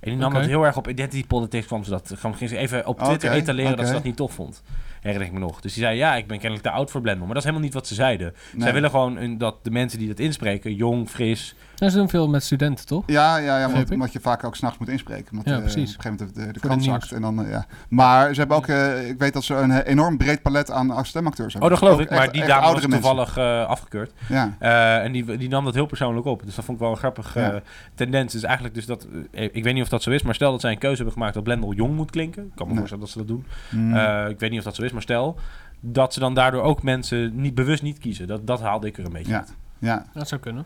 En die nam Oké. dat heel erg op identity politics. Kwam ze dat, ging ze even op Twitter etaleren dat ze dat niet tof vond. Herinner ik me nog. Dus die zei, ja, ik ben kennelijk te oud voor Blendel. Maar dat is helemaal niet wat ze zeiden. Nee. Zij willen gewoon dat de mensen die dat inspreken, jong, fris... Ja, ze doen veel met studenten, toch? Ja, ja, ja omdat, je vaak ook s'nachts moet inspreken. Omdat, Ja, eh, precies. Op een gegeven moment de, de, de zakt. En dan, eh, ja. Maar ze hebben ook, eh, ik weet dat ze een eh, enorm breed palet aan stemacteurs Oh, hebben. dat geloof Ook ik. Maar echt- die dame was toevallig eh, afgekeurd. Ja. Eh, en die, die nam dat heel persoonlijk op. Dus dat vond ik wel een grappige Ja. eh, tendens. Dus eigenlijk dus dat... eh, ik weet niet of dat zo is, maar stel dat zij een keuze hebben gemaakt dat Blendel jong moet klinken. Ik kan me Nee. voorstellen dat ze dat doen. Mm. Eh, ik weet niet of dat zo is, maar stel dat ze dan daardoor ook mensen niet bewust niet kiezen. Dat, dat haalde ik er een beetje ja. uit. ja. Dat zou kunnen.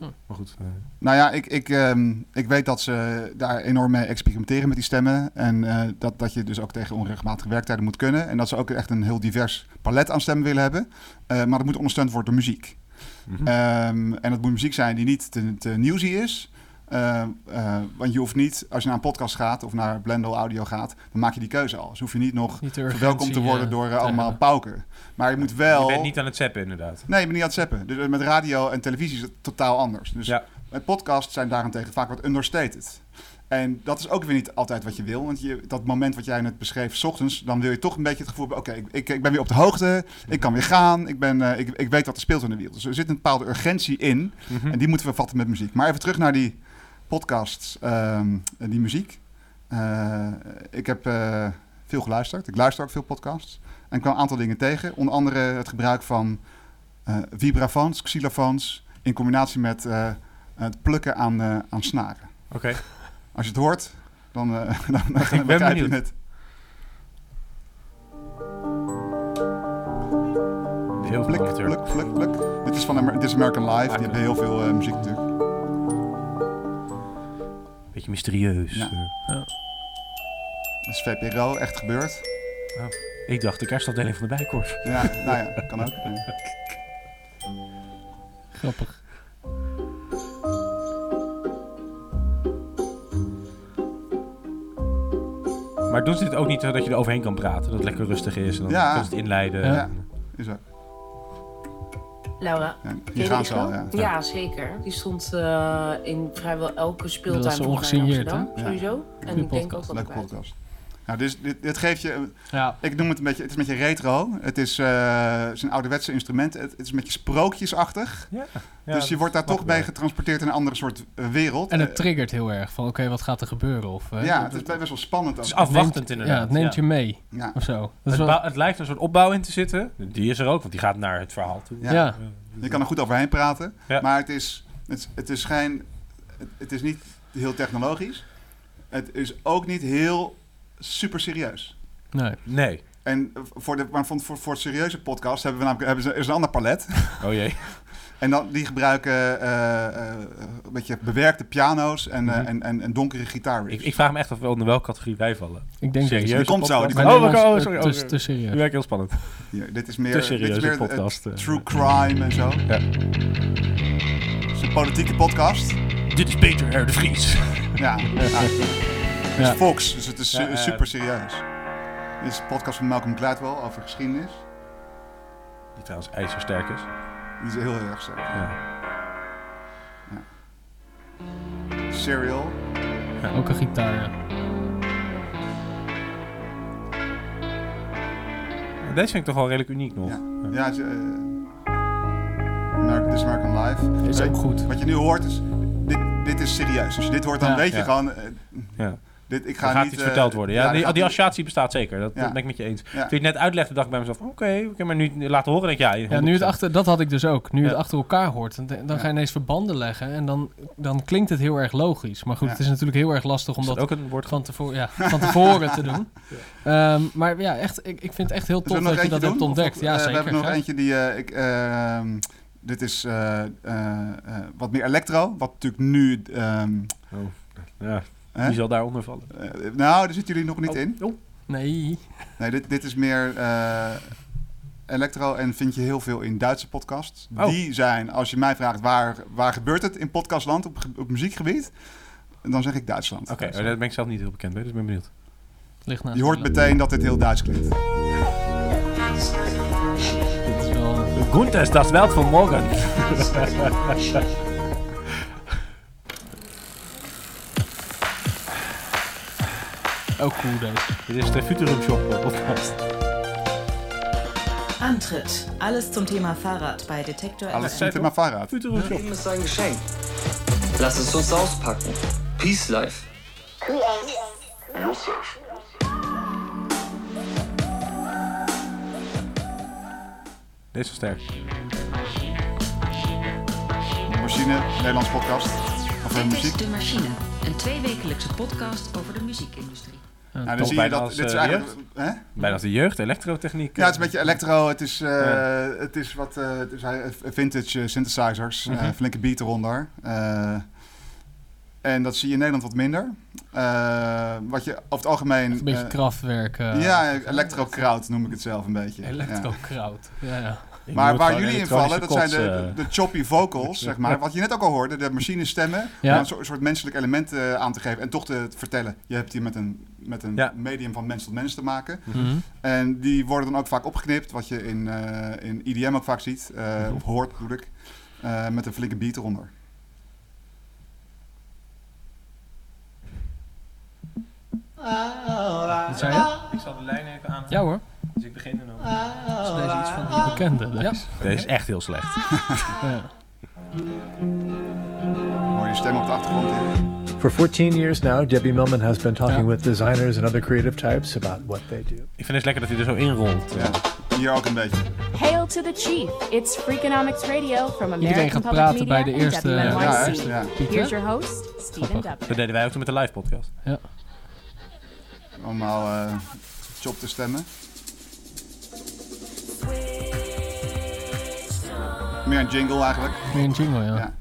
Maar goed. eh, Nou ja, ik, ik, ehm, ik weet dat ze daar enorm mee experimenteren met die stemmen. En eh, dat, dat je dus ook tegen onregelmatige werktijden moet kunnen. En dat ze ook echt een heel divers palet aan stemmen willen hebben. Eh, maar dat moet ondersteund worden door muziek. mhm. Ehm, en dat moet muziek zijn die niet te, te is. Eh, eh, want je hoeft niet, als je naar een podcast gaat of naar Blendel Audio gaat, dan maak je die keuze al. Dus hoef je niet nog Niet verwelkomd te worden eh, door te allemaal hebben. pauken. Maar je moet wel... Je bent niet aan het zappen, inderdaad. Nee, je bent niet aan het zappen. Dus met radio en televisie is het totaal anders. Dus Ja. met podcasts zijn daarentegen vaak wat understated. En dat is ook weer niet altijd wat je wil. Want je, dat moment wat jij net beschreef, 's ochtends, dan wil je toch een beetje het gevoel hebben: oké, ik, ik, ik ben weer op de hoogte, ik kan weer gaan, ik, ben, eh, ik, ik weet wat er speelt in de wereld. Dus er zit een bepaalde urgentie in. Mhm. En die moeten we vatten met muziek. Maar even terug naar die podcasts, ehm, en die muziek. Eh, ik heb eh, veel geluisterd. Ik luister ook veel podcasts. En ik kwam een aantal dingen tegen. Onder andere het gebruik van eh, vibrafoons, xylofoons... in combinatie met eh, het plukken aan, aan snaren. Oké. Als je het hoort, Dan, dan, dan, ben begrijp je benieuwd. het. Heel blik, blik, blik. Dit is van Amer- This American Life. Die hebben heel veel eh, muziek natuurlijk. Beetje mysterieus. Ja. Eh, Dat is VPRO, echt gebeurd. ik dacht de kerstafdeling van de Bijkorf. Ja, nou ja, kan ook. Ja. Grappig. Maar doen ze dit ook niet zodat je er overheen kan praten? Dat het lekker rustig is en dan Ja. ze het inleiden. Ja. Ja, is ook. Laura, Ja, je gaan die ze al, wel? ja. Ja, zeker. Die stond eh, in vrijwel elke Dat speeltuin is mij in ongesigneerd, Amsterdam, hè? sowieso. En ik denk ook podcast. wel podcast. Nou, dus dit, dit geeft je... Ja. Ik noem het een beetje... Het is een beetje retro. Het is, eh, het is een ouderwetse instrument. Het, het is een beetje sprookjesachtig. Ja. Ja, dus je wordt daar toch wel. getransporteerd in een andere soort eh, wereld. En het Eh, triggert heel erg van, oké, wat gaat er gebeuren? Of, eh, ja, het is best wel spannend. Het is ook. afwachtend neemt- inderdaad. Ja, het neemt ja. je mee. Ja. Of zo. Het, wel- het lijkt een soort opbouw in te zitten. Die is er ook, want die gaat naar het verhaal toe. Ja. ja. Je kan er goed overheen praten. Ja. Maar het is, het, het is geen... Het, het is niet heel technologisch. Het is ook niet heel super serieus. Nee. Nee. En voor, de, maar voor, voor, voor het serieuze podcast hebben we namelijk hebben ze, is een ander palet. Oh jee. En dan, die gebruiken eh, eh, een beetje bewerkte piano's en, eh, Mhm. en, en, en donkere Ik, gitaarriffs. ik vraag me echt af wel onder welke categorie wij vallen. Ik denk Serieus? Die komt zo, die komt- Oh, we- oh, het- sorry, oh, te serieus. Nu werkt heel spannend. Dit is meer, dit is meer, podcast, true crime en zo. Ja. Het is een politieke podcast. Dit is Peter R. de Vries. Ja. ja. Het is Ja. Fox, dus het is Ja, su- eh, super serieus. Dit is een podcast van Malcolm Gladwell over geschiedenis. Die trouwens ijzersterk is. Die is heel, heel erg sterk. Ja. Serial. Ook een gitaar, ja. Deze vind ik toch wel redelijk uniek nog. Ja, ja het is, eh, American, This American Life. Is ook goed. Wat je nu hoort is, dit, dit is serieus. Als je dit hoort, dan Ja. weet je Ja. gewoon... eh, Ja. Dit, ik ga Er gaat niet, iets eh, verteld worden. Ja, die, associatie bestaat zeker. Dat, Ja. dat ben ik met je eens. Ja. Toen je het net uitlegde, dacht ik bij mezelf... Oké, oké, maar nu laten horen, denk ik... Ja, Ja, nu het 100%. achter, dat had ik dus ook. Nu Ja. het achter elkaar hoort, dan, dan ga je ineens verbanden leggen en dan, dan klinkt het heel erg logisch. Maar goed, Ja. het is natuurlijk heel erg lastig om dat dat ook een woord? van, tevoren, ja, van tevoren te doen. Ehm, maar ja, echt, ik, ik vind het echt heel tof dat je dat hebt ontdekt. Of- ja, eh, zeker. We hebben nog eentje die... eh, ik, ehm, dit is eh, eh, eh, wat meer electro. Wat natuurlijk nu... ehm, Oh, ja. Hè? Die zal daaronder vallen. Eh, nou, daar zitten jullie nog niet Oh, in. oh. Nee. Nee, dit, dit is meer eh, electro en vind je heel veel in Duitse podcasts. Oh. Die zijn, als je mij vraagt waar, waar gebeurt het in podcastland op, op muziekgebied, dan zeg ik Duitsland. Oké, maar daar ben ik zelf niet heel bekend mee, dus ik ben benieuwd. Ligt naast Je hoort meteen dat dit heel Duits klinkt. Dit is wel dat Welt van ook cool deze. Dit is de Futurum Shop eh, podcast. Antritt. Alles zum Thema Fahrrad bei Detektor Alles zum Thema Fahrrad. Futurum Shop. Leben ist ein Geschenk. Lass es uns auspacken. Peace Life. Deze is sterk. Machine, Nederlands podcast. Of Dit is muziek. De Machine, een tweewekelijkse podcast over de muziekindustrie. Nou, dan zie je bijna dat als, dit is eh, eigenlijk... Hè? Bijna als de jeugd, elektrotechniek. Ja, het is een beetje electro. Het is, eh, Ja. het is wat eh, het is, eh, vintage eh, synthesizers. eh, Mhm. flinke beat eronder. Eh, en dat zie je in Nederland wat minder. Eh, wat je over het algemeen... Een beetje eh, krachtwerk. eh, ja, electro-kraut noem ik het zelf een beetje. Ja. Electro-kraut. Ja, ja. Maar waar jullie in vallen, dat zijn de, eh. de choppy vocals, zeg maar. Wat je net ook al hoorde, de machinestemmen. Ja. Om een soort, soort menselijk element eh, aan te geven. En toch te vertellen, je hebt hier met een, met een Ja. medium van mens tot mens te maken. Mhm. En die worden dan ook vaak opgeknipt, wat je in, eh, in IDM ook vaak ziet. Mhm. Of hoort, bedoel ik. met een flinke beat eronder. Wat zei je? Ik zal de lijn even aan. Ja hoor. Dus ik begin er dan. Is deze iets van die bekende? Deze? Ja. Deze is echt heel slecht. Ja. Hoor je stem op de achtergrond hier. For 14 years now, Debbie Millman has been talking Ja. with designers and other creative types about what they do. Ik vind het lekker dat hij er zo inrolt. Ja. Hier ook een beetje. Hail to the chief. It's Freakonomics Radio from Iedereen American gaat Public praten bij de eerste, WNYC. ja, ja. Here's your host, Stephen. Dubner. Dat deden wij ook toen met de live podcast. Ja. Allemaal eh chop te stemmen. Meer een jingle eigenlijk. Meer een jingle, ja.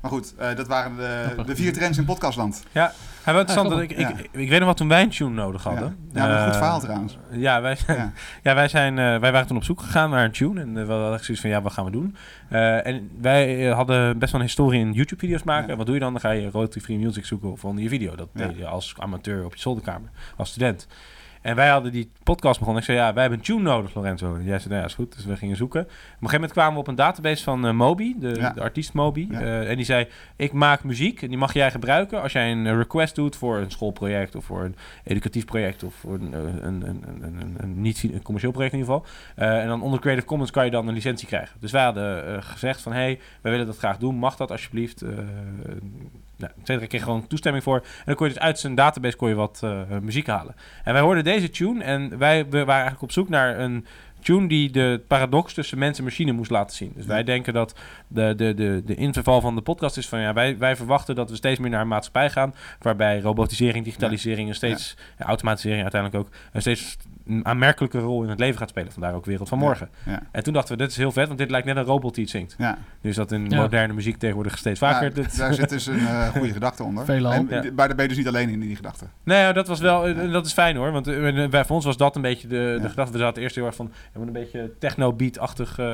Maar goed, eh, dat waren de, de vier trends in podcastland. Ja, dat ik, ik, Ja. ik, ik weet nog wat toen wij een tune nodig hadden. Ja, maar een goed Eh, verhaal trouwens. Ja, wij, zijn, ja. wij, zijn, eh, wij waren toen op zoek gegaan naar een tune. En eh, we hadden echt zoiets van, ja, wat gaan we doen? En wij hadden best wel een historie in YouTube-video's maken. En wat doe je dan? Dan ga je royalty free music zoeken onder je video. Dat Ja. deed je als amateur op je zolderkamer, als student. En wij hadden die podcast begonnen. Ik zei, ja, wij hebben een tune nodig, Lorenzo. En jij zei, nou ja, is goed. Dus we gingen zoeken. Op een gegeven moment kwamen we op een database van eh, Moby, de, Ja. de artiest Moby. Eh, en die zei, ik maak muziek en die mag jij gebruiken als jij een eh, request doet voor een schoolproject of voor een educatief project of voor een, een, een, een, niet een commercieel project in ieder geval. En dan onder Creative Commons kan je dan een licentie krijgen. Dus wij hadden gezegd van, hey, wij willen dat graag doen. Mag dat alsjeblieft? Nou, Cedric kreeg gewoon toestemming voor. En dan kon je dus uit zijn database kon je wat eh, muziek halen. En wij hoorden deze tune en wij we waren eigenlijk op zoek naar een tune die de paradox tussen mens en machine moest laten zien. Dus wij denken dat de, de, de, de inverval van de podcast is van ja, wij, wij verwachten dat we steeds meer naar een maatschappij gaan waarbij robotisering, digitalisering en steeds ja, automatisering uiteindelijk ook een steeds een aanmerkelijke rol in het leven gaat spelen. Vandaar ook Wereld van Morgen. ja. En toen dachten we, dit is heel vet, want dit lijkt net een robot die het zingt. Ja. Dus dat in Ja. moderne muziek tegenwoordig steeds vaker... Ja, dit- daar zit dus een eh, goede gedachte onder. Veelal. En, Maar daar ben je dus niet alleen in, die gedachte. Nee, ja, dat was wel, eh, dat is fijn hoor. Want eh, bij voor ons was dat een beetje de, de gedachte. We zaten eerst heel erg van, het moet een beetje techno-beat-achtig eh,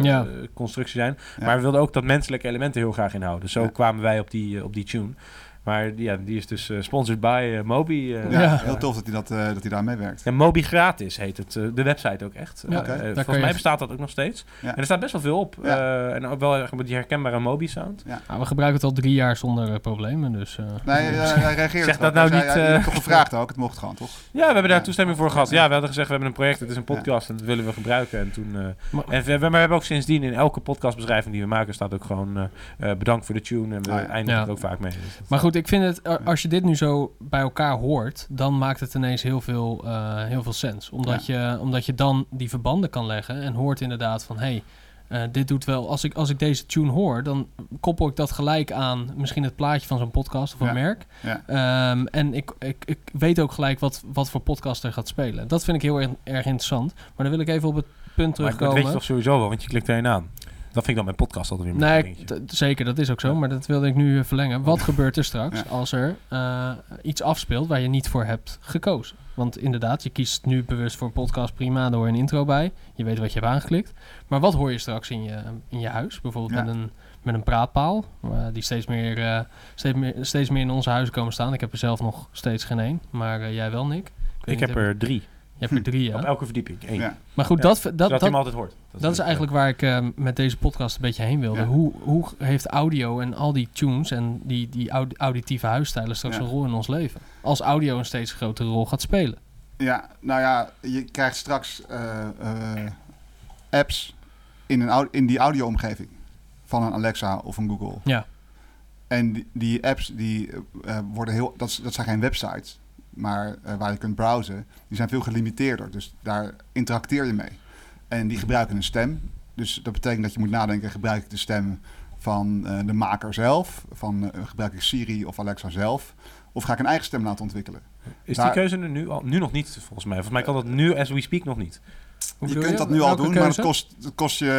Ja. eh, constructie zijn. Ja. Maar we wilden ook dat menselijke elementen heel graag inhouden. Dus zo Ja. kwamen wij op die, eh, op die tune. Maar die, ja, die is dus eh, sponsored by eh, Moby. eh, Ja, heel tof dat hij, dat, eh, dat hij daar meewerkt. En Moby gratis heet het, de website ook echt. Ja, volgens je- mij bestaat dat ook nog steeds. Ja. En er staat best wel veel op. Ja. Eh, en ook wel erg met die herkenbare Moby sound. Nou, we gebruiken het al drie jaar zonder problemen, dus... eh, Nee, hij reageerde Zeg dat nou Hij niet... ja, hebt toch gevraagd ook? Het mocht gewoon, toch? Ja, we hebben daar toestemming voor gehad. Ja, we hadden gezegd, we hebben een project, het is een podcast en dat willen we gebruiken. En toen... eh, Maar- en we, maar we hebben ook sindsdien in elke podcastbeschrijving die we maken staat ook gewoon eh, eh, bedankt voor de tune. En we Ah, ja. eindigen Ja. er ook vaak mee. Dus Maar goed, ik vind het, a- als je dit nu zo bij elkaar hoort, dan maakt het ineens heel veel, eh, heel veel sens. Omdat, je, omdat je dan die verbanden kan leggen en hoort inderdaad van, hé, hey, eh, dit doet wel, als ik, als ik deze tune hoor, dan koppel ik dat gelijk aan misschien het plaatje van zo'n podcast of een Ja. merk. Ja. Ehm, en ik, ik, ik weet ook gelijk wat, wat voor podcast er gaat spelen. Dat vind ik heel erg, erg interessant. Maar dan wil ik even op het punt Maar dat terugkomen. weet je toch sowieso wel, want je klikt er een aan. Dat vind ik dan mijn podcast altijd weer Nee, zeker, dat is ook zo. Maar dat wilde ik nu verlengen. Wat gebeurt er straks als er eh, iets afspeelt waar je niet voor hebt gekozen? Want inderdaad, je kiest nu bewust voor een podcast, prima, daar hoor je een intro bij. Je weet wat je hebt aangeklikt. Maar wat hoor je straks in je, in je huis? Bijvoorbeeld Ja. met, een, met een praatpaal, eh, die steeds meer, eh, steeds, meer, steeds meer in onze huizen komen staan. Ik heb er zelf nog steeds geen één, maar jij wel, Nick? Ik niet, heb er drie. Je hebt er drie, ja. Op elke verdieping, één. Ja. Maar goed, Ja, dat, dat, dat, hem altijd hoort. Dat, Dat is eigenlijk waar ik eh, met deze podcast een beetje heen wilde. Ja. Hoe, hoe heeft audio en al die tunes en die, die aud- auditieve huisstijlen straks Ja. een rol in ons leven? Als audio een steeds grotere rol gaat spelen. Ja, nou ja, je krijgt straks eh, eh, apps in, een, in die audio-omgeving van een Alexa of een Google. Ja. En die, die apps die eh, worden heel, dat, dat zijn geen websites, maar eh, waar je kunt browsen, die zijn veel gelimiteerder. Dus daar interacteer je mee. En die gebruiken een stem. Dus dat betekent dat je moet nadenken, gebruik ik de stem van eh, de maker zelf? Van, eh, gebruik ik Siri of Alexa zelf? Of ga ik een eigen stem laten ontwikkelen? Is Daar- die keuze er nu al? Nu nog niet, volgens mij. Volgens mij kan dat nu, as we speak, nog niet. Je kunt dat nu al doen, maar het kost, het kost je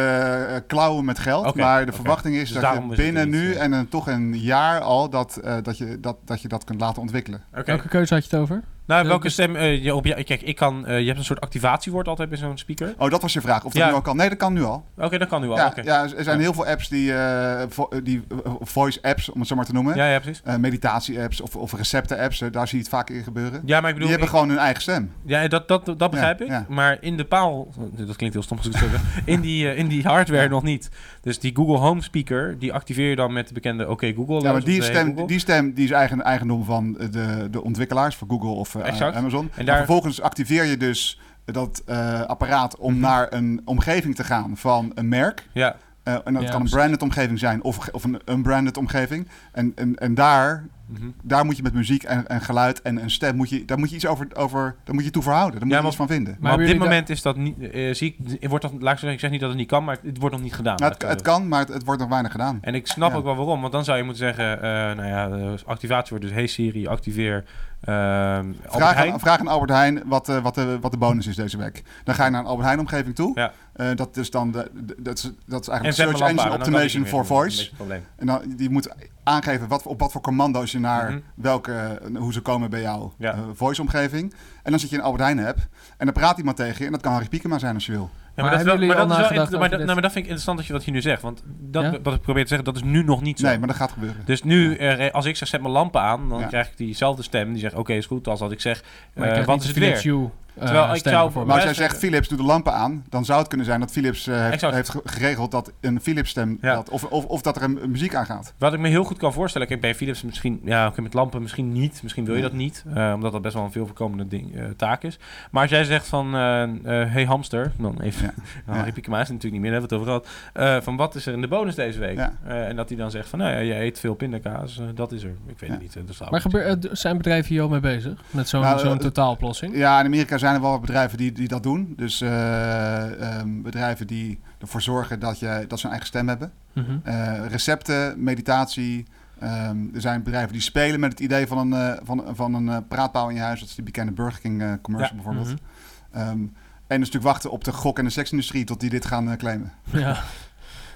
eh, klauwen met geld. Maar de verwachting is Dus dat je binnen nu eh, en een, toch een jaar al dat, eh, dat, je, dat, dat je dat kunt laten ontwikkelen. Welke keuze had je het over? Nou, De- welke de- stem... eh, je op, ja, kijk, ik kan... eh, je hebt een soort activatiewoord altijd bij zo'n speaker. Oh, dat was je vraag. Of dat Ja. nu al kan? Nee, dat kan nu al. Oké, dat kan nu al. Ja, er zijn Ja. heel veel apps die, eh, vo- die eh, voice apps, om het zo maar te noemen. Ja, ja, precies. Eh, meditatie apps of, of recepten apps, eh, daar zie je het vaak in gebeuren. Ja, maar ik bedoel... die hebben ik- gewoon hun eigen stem. Ja, dat, dat, dat begrijp ik. Maar in de paal... Dat klinkt heel stom als ik het. In die, eh, in die hardware nog niet. Dus die Google Home speaker, die activeer je dan met de bekende Oké Google. Ja, maar die Hey stem, die stem die is eigen, eigendom van de, de ontwikkelaars, van Google of eh, Exact. Amazon. En vervolgens activeer je dus dat eh, apparaat om naar een omgeving te gaan van een merk. Mhm. Ja. Eh, en dat Ja, kan een branded omgeving zijn of, of een unbranded omgeving. En, en, en daar Mhm. Daar moet je met muziek en, en geluid en een stem, moet je, daar moet je iets over, over daar moet je toe verhouden. Daar moet je iets van vinden. Maar, op dit moment is dat niet, eh, zie ik, wordt dat, laat ik zeggen, ik zeg niet dat het niet kan, maar het wordt nog niet gedaan. Nou, het, het kan, maar het, het wordt nog weinig gedaan. En ik snap Ja. ook wel waarom, want dan zou je moeten zeggen, eh, nou ja, de activatie wordt dus, hey Siri, activeer ehm Albert Vraag Heijn. aan, vraag aan Albert Heijn wat, eh, wat, de, wat de bonus is deze week. Dan ga je naar een Albert Heijn omgeving toe. Eh, dat is dan de, de- dat, is, dat is En eigenlijk zet Search Engine Optimization for Voice. En dan, die moet aangeven wat, op wat voor commando's je naar Mhm. welke, hoe ze komen bij jouw eh, voice-omgeving. En dan zit je in een Albert Heijn app en dan praat iemand tegen je. En dat kan Harry Piekema zijn als je wil. Ja, maar, dat, is wel, maar, dat, is wel inter- maar, dat, nou, maar dat vind ik interessant dat je wat je nu zegt. Want dat, wat ik probeer te zeggen, dat is nu nog niet zo. Nee, maar dat gaat gebeuren. Dus nu, eh, als ik zeg zet mijn lampen aan, dan Ja. krijg ik diezelfde stem. Die zegt oké, is goed. Als dat ik zeg, eh, krijgt wat is het weer? Terwijl ik stem zou... Maar als jij zegt Philips doet de lampen aan, dan zou het kunnen zijn dat Philips eh, heeft, heeft ge- geregeld dat een Philips stem, dat, of, of, of dat er een, een muziek aangaat. Wat ik me heel goed kan voorstellen, kijk, bij Philips misschien, ja, oké, met lampen misschien niet, misschien wil je dat niet, eh, omdat dat best wel een veel voorkomende ding, eh, taak is. Maar als jij zegt van, eh, eh, hey hamster, dan even, nou, Ja. Is er natuurlijk niet meer, daar hebben we het over gehad, Eh, van wat is er in de bonus deze week? Ja. Eh, en dat hij dan zegt van, nou ja, je eet veel pindakaas, eh, dat is er. Ik weet het niet. eh, dat zou Maar gebeur, eh, d- zijn bedrijven hier al mee bezig? Met zo'n Nou, zo'n eh, totaaloplossing? Ja, in Amerika zijn er wel wat bedrijven die, die dat doen. Dus eh, ehm, bedrijven die ervoor zorgen dat, je, dat ze een eigen stem hebben. Mhm. Eh, recepten, meditatie. Ehm, er zijn bedrijven die spelen met het idee van een, eh, van, van een eh, praatpaal in je huis. Dat is die bekende Burger King eh, commercial Ja. bijvoorbeeld. Mhm. Ehm, en dus natuurlijk wachten op de gok- en de seksindustrie tot die dit gaan claimen. Ja.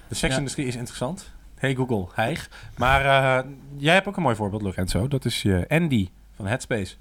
De seksindustrie is interessant. Hey Google, hijg. Maar eh, jij hebt ook een mooi voorbeeld, Lorenzo. Dat is je Andy van Headspace.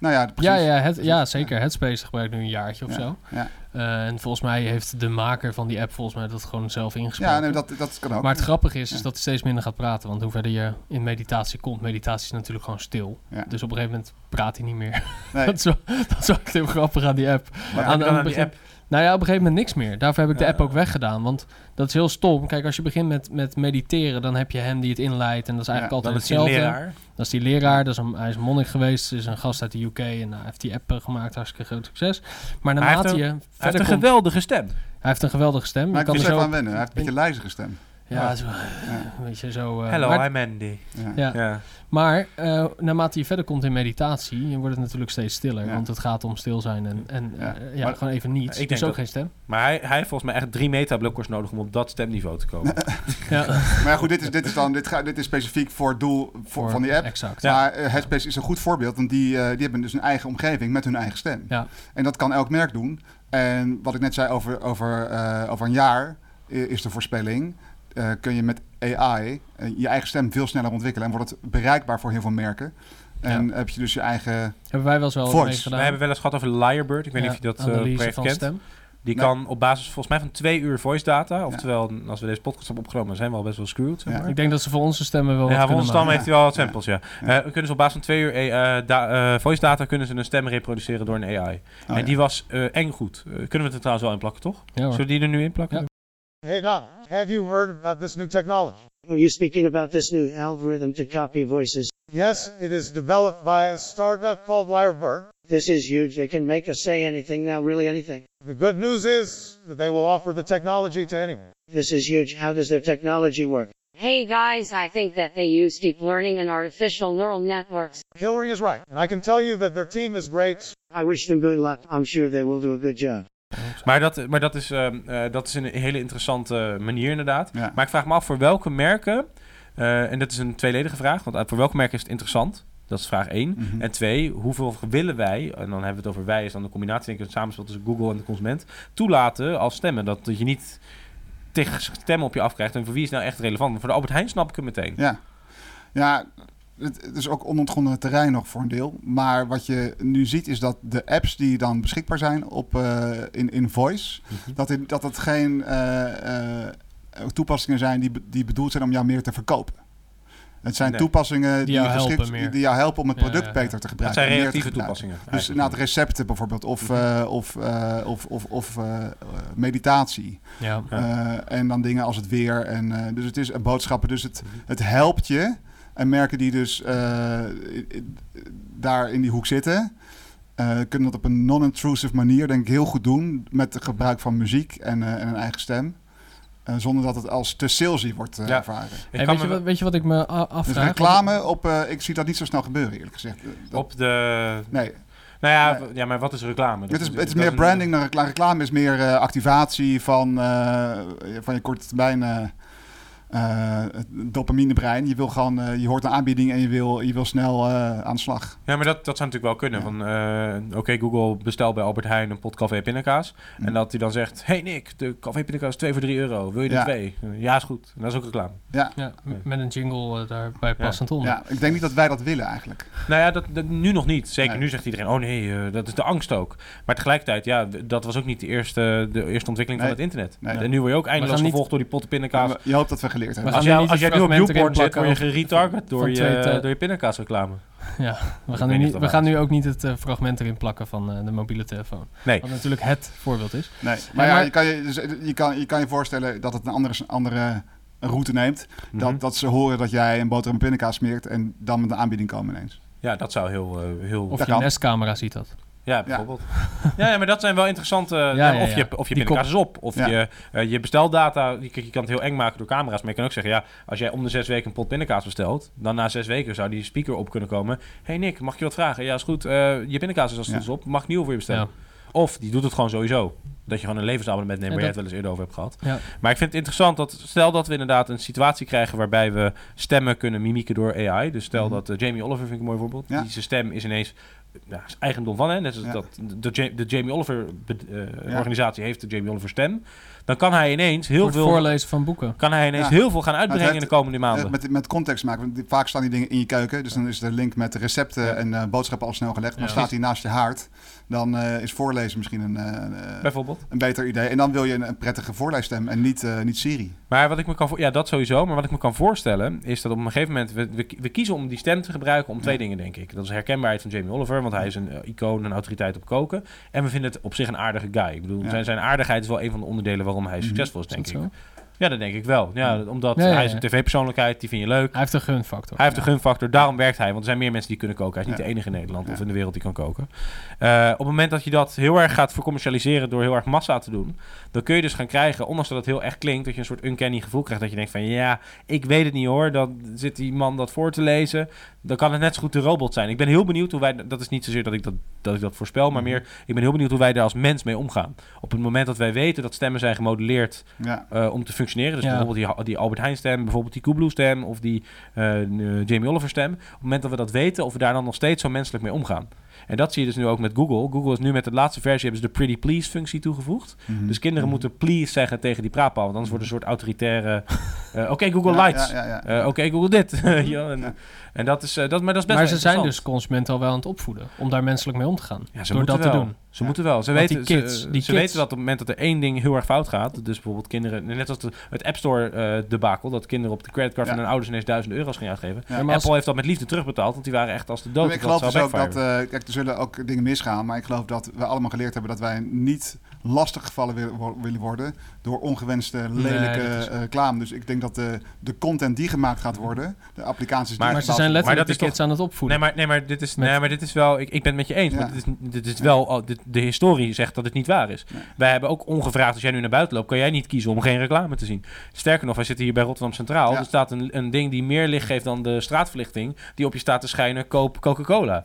Nou ja, Ja, ja, het, ja, zeker. Headspace gebruikt nu een jaartje of Ja, zo. ja. Eh, en volgens mij heeft de maker van die app volgens mij dat gewoon zelf ingesproken. Ja, nee, dat, dat kan ook. Maar het grappige is, is Ja. dat hij steeds minder gaat praten. Want hoe verder je in meditatie komt, meditatie is natuurlijk gewoon stil. Ja. Dus op een gegeven moment praat hij niet meer. Nee. dat, is wel, dat is wel heel grappig aan die app. Het aan die begin- app? Nou ja, op een gegeven moment niks meer. Daarvoor heb ik de Ja. app ook weggedaan. Want dat is heel stom. Kijk, als je begint met, met mediteren, dan heb je hem die het inleidt. En dat is eigenlijk Ja, altijd hij hetzelfde. leraar. Dat is die leraar. Dat is een, hij is monnik geweest. is een gast uit de UK. En nou, hij heeft die app eh, gemaakt. Hartstikke groot succes. Maar Hij naarmate heeft je een- verder hij heeft een komt- geweldige stem. Hij heeft een geweldige stem. Maar Je ik kan er zo aan wennen. Hij heeft een beetje lijzige stem. Ja, Ja. zo, een beetje zo... eh, Hello, maar- I'm Andy. Ja. Ja. Ja. Maar eh, naarmate je verder komt in meditatie, wordt het natuurlijk steeds stiller. Ja. Want het gaat om stil zijn en, en ja. ja, Maar- gewoon even niets. Ik dus denk ook dat- geen stem. Maar hij, hij heeft volgens mij echt drie metablokkers nodig om op dat stemniveau te komen. Ja. Maar ja, goed, dit is, dit is dan dit, gaat, dit is specifiek voor het doel voor, Voor- van die app. exact. Maar eh, Headspace is een goed voorbeeld, want die, eh, die hebben dus een eigen omgeving met hun eigen stem. Ja. En dat kan elk merk doen. En wat ik net zei over, over, eh, over een jaar eh, is de voorspelling. Eh, kun je met AI eh, je eigen stem veel sneller ontwikkelen en wordt het bereikbaar voor heel veel merken. En heb je dus je eigen Hebben wij wel eens wel voice. gedaan. We hebben wel eens gehad over Lyrebird. Ik weet niet Ja, of je dat eh, analyse project van kent. stem. Die Nee. kan op basis volgens mij van twee uur voice data. Oftewel, als we deze podcast hebben opgenomen, zijn we al best wel screwed. Zeg Ja. maar. Ik denk dat ze voor onze stemmen wel Ja, wat voor onze stam maken. heeft hij wel wat samples, ja. Eh, kunnen ze op basis van twee uur eh, da- eh, voice data kunnen ze een stem reproduceren door een AI. en ja. die was eh, eng goed. Eh, kunnen we het er trouwens wel in plakken, toch? Ja. Zullen we die er nu in plakken? Hey, Doc, have you heard about this new technology? Are you speaking about this new algorithm to copy voices? Yes, it is developed by a startup called Lyrebird. This is huge. They can make us say anything now, really anything. The good news is that they will offer the technology to anyone. This is huge. How does their technology work? Hey guys, I think that they use deep learning and artificial neural networks. Hillary is right, and I can tell you that their team is great. I wish them good luck. I'm sure they will do a good job. Maar dat, maar dat, is, ehm, eh, dat is een hele interessante manier inderdaad. Ja. Maar ik vraag me af voor welke merken, eh, en dat is een tweeledige vraag, want eh, voor welke merken is het interessant? Dat is vraag 1. Mhm. En twee, hoeveel willen wij, en dan hebben we het over wij, is dan de combinatie, denk ik, het samenspel tussen Google en de consument, toelaten als stemmen. Dat, dat je niet tegen stemmen op je afkrijgt. En voor wie is nou echt relevant? Maar voor de Albert Heijn snap ik het meteen. Ja, ja het, het is ook onontgonnen terrein nog voor een deel. Maar wat je nu ziet is dat de apps die dan beschikbaar zijn op, eh, in, in Voice... Mhm. dat, het, dat het geen eh, eh, toepassingen zijn die, die bedoeld zijn om jou meer te verkopen. Het zijn Nee. toepassingen die, jou geschikt- helpen die jou helpen om het product ja, ja. beter te Dat gebruiken. zijn en meer te reactieve gebruiken. toepassingen. Dus eigenlijk. inderdaad recepten bijvoorbeeld, of, eh, of, eh, of, of, of meditatie. Ja. Eh, en dan dingen als het weer. En, eh, dus het is en boodschappen. Dus het, Mhm. het helpt je. En merken die dus eh, daar in die hoek zitten, eh, kunnen dat op een non-intrusive manier, denk ik, heel goed doen. Met het gebruik van muziek en, eh, en een eigen stem. Eh, zonder dat het als te salesy wordt Ja. ervaren. Hey, weet, je, wat- weet je wat ik me a- Dus afvraag? reclame op, eh, ik zie dat niet zo snel gebeuren eerlijk gezegd. Dat- Op de... Nee. Nou ja, ja, maar wat is reclame? Dat Het is, het is meer branding dan reclame. Reclame is meer eh, activatie van, eh, van je korte termijn eh, eh, het dopaminebrein. Je wil gewoon, eh, je hoort een aanbieding en je wil, je wil snel eh, aan de slag. Ja, maar dat, dat zou natuurlijk wel kunnen. Van, eh, Oké, Google bestel bij Albert Heijn een pot café pindakaas. Mm. En dat hij dan zegt... Hey Nick, de café pindakaas is 2 voor 3 euro. Wil je er Ja. twee? Ja, is goed. En dat is ook reclame. Ja. Ja, met een jingle daarbij passend onder. Ja, ik denk niet dat wij dat willen eigenlijk. Nou ja, dat, dat- nu nog niet. Zeker Nee. nu zegt iedereen... Oh nee, dat is de angst ook. Maar tegelijkertijd, ja, dat was ook niet de eerste, de eerste ontwikkeling Nee. van het internet. Nee. En nu word je ook eindeloos niet- gevolgd door die potten pindakaas. Je hoopt dat we geleerd hebben. We Als, jij, als jij nu op zit, word je geretarget door je, te- door je pindakaasreclame. Ja, we gaan, nu, niet we dat gaan nu ook niet het eh, fragment erin plakken van eh, de mobiele telefoon. Nee. Wat natuurlijk het voorbeeld is. Nee, Ja, maar ja, maar- je, kan je, dus, je, kan, je kan je voorstellen dat het een andere, andere route neemt. Mhm. dat, dat ze horen dat jij een boterham en pindakaas smeert en dan met een aanbieding komen ineens. Ja, dat zou heel... eh, heel Of Dat je kan. Nest-camera ziet dat. Ja, bijvoorbeeld. Ja. ja, maar dat zijn wel interessante... ja, ja, of je, of je Die pindakaas is op. Of je, eh, je besteldata... Je, je kan het heel eng maken door camera's. Maar je kan ook zeggen... Ja, als jij om de zes weken een pot pindakaas bestelt... Dan na zes weken zou die speaker op kunnen komen. hey Nick, mag ik je wat vragen? Ja, is goed. Eh, je pindakaas is als het is op. Mag ik nieuw voor je bestellen? Of die doet het gewoon sowieso. Dat je gewoon een levensabonnement neemt... Waar jij dat- het wel eens eerder over hebt gehad. Ja. Maar ik vind het interessant dat... Stel dat we inderdaad een situatie krijgen... waarbij we stemmen kunnen mimieken door AI. Dus stel Mhm. dat eh, Jamie Oliver vind ik een mooi voorbeeld. Ja. Die zijn stem is ineens ja, is eigendom van hè. Net als Ja. dat de, Ja- de Jamie Oliver be- eh, Ja. organisatie heeft de Jamie Oliver stem. Dan kan hij ineens heel veel voorlezen van boeken. kan hij ineens Ja. heel veel gaan Nou, uitbrengen het in de komende maanden. Met, met context maken. want die- Vaak staan die dingen in je keuken. Dus dan is de link met de recepten en eh, boodschappen al snel gelegd. Maar Ja. staat hij naast je haard, dan eh, is voorlezen misschien een, eh, eh, Bijvoorbeeld. een beter idee. En dan wil je een, een prettige voorleesstem en niet, niet Siri. Maar wat ik me kan ja, dat sowieso. Maar wat ik me kan voorstellen is dat op een gegeven moment we, we, we kiezen om die stem te gebruiken om twee dingen, denk ik. Dat is herkenbaarheid van Jamie Oliver, want hij is een icoon, een autoriteit op koken. En we vinden het op zich een aardige guy. Ik bedoel, Ja. zijn, zijn aardigheid is wel een van de onderdelen waarom hij Mhm. succesvol is, denk ik. zo? Ja, dat denk ik wel. Ja, omdat hij is een tv-persoonlijkheid, die vind je leuk. Hij heeft een gunfactor. Hij heeft de gunfactor, daarom werkt hij. Want er zijn meer mensen die kunnen koken. Hij is niet de enige in Nederland of in de wereld die kan koken. Eh, op het moment dat je dat heel erg gaat vercommercialiseren door heel erg massa te doen, dan kun je dus gaan krijgen, ondanks dat het heel echt klinkt, dat je een soort uncanny gevoel krijgt. Dat je denkt van ja, ik weet het niet hoor. Dan zit die man dat voor te lezen. Dan kan het net zo goed de robot zijn. Ik ben heel benieuwd hoe wij, dat is niet zozeer dat ik dat, dat, ik dat voorspel, maar meer, ik ben heel benieuwd hoe wij daar als mens mee omgaan. Op het moment dat wij weten dat stemmen zijn gemodelleerd Ja. eh, om te functioneren. Dus Ja. bijvoorbeeld die, die Albert Heijn stem, bijvoorbeeld die Coolblue stem of die eh, eh, Jamie Oliver stem. Op het moment dat we dat weten, of we daar dan nog steeds zo menselijk mee omgaan. En dat zie je dus nu ook met Google. Google is nu met de laatste versie hebben ze de Pretty Please functie toegevoegd. Mhm. Dus kinderen Mhm. moeten please zeggen tegen die praatpaal. Want anders wordt een soort autoritaire... eh, Oké Google Ja, Lights. ja, ja, ja. Eh, Oké Google dit. Ja, en, en dat is, eh, dat, maar dat is best Maar wel ze zijn dus consumenten al wel aan het opvoeden. Om daar menselijk mee om te gaan. Ja, ze door moeten dat wel. te doen. Ze moeten wel. Ze, Want weten, die kids, ze, die ze kids- weten dat op het moment dat er één ding heel erg fout gaat, dus bijvoorbeeld kinderen, net als de, het App Store eh debakel, dat kinderen op de creditcard Ja. van hun ouders ineens duizenden euro's gingen uitgeven. Ja, maar Apple als- heeft dat met liefde terugbetaald, want die waren echt als de dood. Maar ik geloof dus ook dat, eh, kijk, er zullen ook dingen misgaan, maar ik geloof dat we allemaal geleerd hebben dat wij niet lastig gevallen willen, wo- willen worden door ongewenste, lelijke is- eh, reclame. Dus ik denk dat de, de content die gemaakt gaat worden, de applicaties Maar- die Maar ze zijn letterlijk dat de is kids toch- aan het opvoeden. Nee, maar, nee, maar dit is, Met- nee, maar dit is wel. Ik, ik ben het met je eens. Ja. Maar dit is, dit is wel. dit- de historie zegt dat het niet waar is. Nee. Wij hebben ook ongevraagd. Als jij nu naar buiten loopt, kan jij niet kiezen om geen reclame te zien. Sterker nog, wij zitten hier bij Rotterdam Centraal. Ja. Er staat een, een ding die meer licht geeft dan de straatverlichting. Die op je staat te schijnen. Koop Coca-Cola.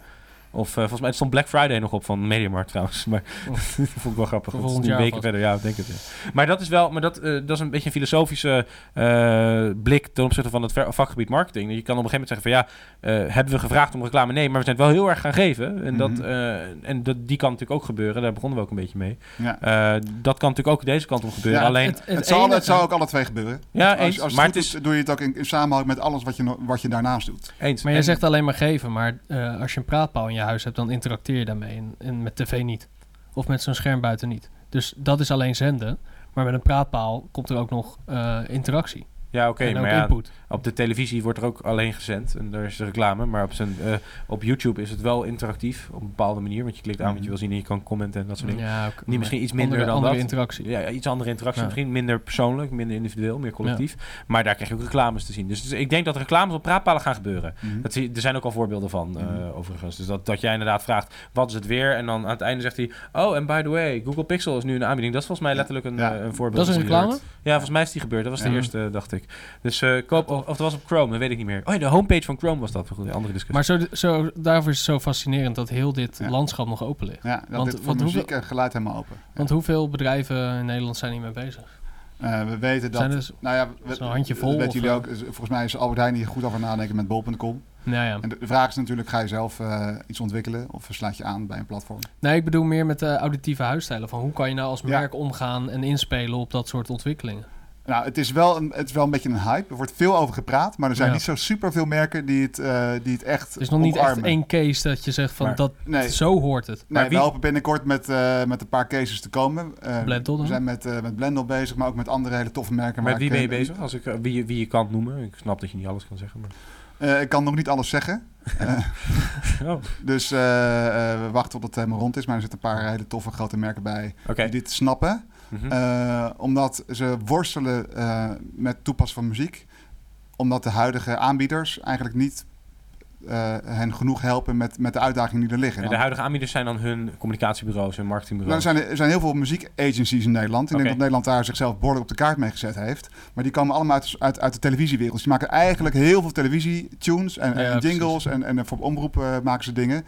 Of eh, volgens mij het stond Black Friday nog op van Mediamarkt trouwens. Maar dat vond ik wel grappig. Volgend is nu vast. verder. Ja, ik denk het. Ja. Maar dat is wel. Maar dat, eh, dat is een beetje een filosofische eh, blik ten opzichte van het vakgebied marketing. Je kan op een gegeven moment zeggen van ja, eh, hebben we gevraagd om reclame? Nee, maar we zijn het wel heel erg gaan geven. En, dat, Mhm. eh, en dat, die kan natuurlijk ook gebeuren. Daar begonnen we ook een beetje mee. Ja. Eh, dat kan natuurlijk ook deze kant op gebeuren. Ja, Alleen, het- Het, zal, enige- het zou ook alle twee gebeuren. Ja, als, eens. als Maar het is- doet, doe je het ook in, in samenhang met alles wat je, wat je daarnaast doet. eens. Maar je En- zegt alleen maar geven, maar eh, als je een praatpaal in je huis hebt, dan interacteer je daarmee. En, met tv niet. Of met zo'n scherm buiten niet. Dus dat is alleen zenden. Maar met een praatpaal komt er ook nog eh, interactie. Ja, oké, maar ja, op de televisie wordt er ook alleen gezend en daar is de reclame. Maar op, zijn, eh, op YouTube is het wel interactief op een bepaalde manier. Want je klikt aan wat je wil zien en je kan commenten en dat soort dingen. Ja, Niet misschien iets minder andere- dan andere dat. interactie. Ja, iets andere interactie. Ja. Misschien minder persoonlijk, minder individueel, meer collectief. Maar daar krijg je ook reclames te zien. Dus, dus ik denk dat reclames op praatpalen gaan gebeuren. Mhm. dat zie, er zijn ook al voorbeelden van, eh, overigens. Dus dat, dat jij inderdaad vraagt, wat is het weer? En dan aan het einde zegt hij, oh, en by the way, Google Pixel is nu een aanbieding. Dat is volgens mij letterlijk een, eh, een voorbeeld. Dat is een reclame? Ja, volgens mij is die gebeurd. Dat was de eerste, dacht ik. Dus eh, koop, of, of dat was op Chrome, dat weet ik niet meer. Oh ja, de homepage van Chrome was dat. Goed, een andere discussie. Maar zo, zo, daarvoor is het zo fascinerend dat heel dit landschap nog open ligt. Ja, dat want, dit voor want muziek hoeveel, en geluid helemaal open. want hoeveel bedrijven in Nederland zijn hiermee bezig? Eh, we weten dat... Zijn er s- nou ja, we, zo'n handjevol, dat weten of, jullie eh? ook. is- Volgens mij is Albert Heijn hier goed over nadenken met bol.com. Ja, ja. En de vraag is natuurlijk, ga je zelf eh, iets ontwikkelen? Of sluit je aan bij een platform? Nee, ik bedoel meer met de auditieve huisstijlen. Van hoe kan je nou als Ja. merk omgaan en inspelen op dat soort ontwikkelingen? Nou, het is, wel een, het is wel een beetje een hype. Er wordt veel over gepraat, maar er zijn Ja. niet zo super veel merken die het, eh, die het echt Het is nog niet echt één case dat je zegt van Maar- dat nee. zo hoort het. Nee, we hopen binnenkort met, eh, met een paar cases te komen. Eh, Blendel dan? We zijn met, eh met Blendel bezig, maar ook met andere hele toffe merken. Met wie ben je bezig? Als ik, wie, je- wie je kan noemen. Ik snap dat je niet alles kan zeggen. Maar... Eh, ik kan nog niet alles zeggen. Eh, Oh. Dus eh, eh, we wachten tot het helemaal rond is. Maar er zitten een paar hele toffe grote merken bij Oké. die dit snappen. Mhm. Eh, omdat ze worstelen eh, met toepassen van muziek. Omdat de huidige aanbieders eigenlijk niet eh, hen genoeg helpen met, met de uitdagingen die er liggen. En de huidige aanbieders zijn dan hun communicatiebureaus en Nou, marketingbureaus. er, zijn, er zijn heel veel muziekagencies in Nederland. Ik denk dat Nederland daar zichzelf behoorlijk op de kaart mee gezet heeft. Maar die komen allemaal uit, uit, uit de televisiewereld. Die maken eigenlijk heel veel televisietunes en, Ja, en jingles. En, en voor omroep maken ze dingen.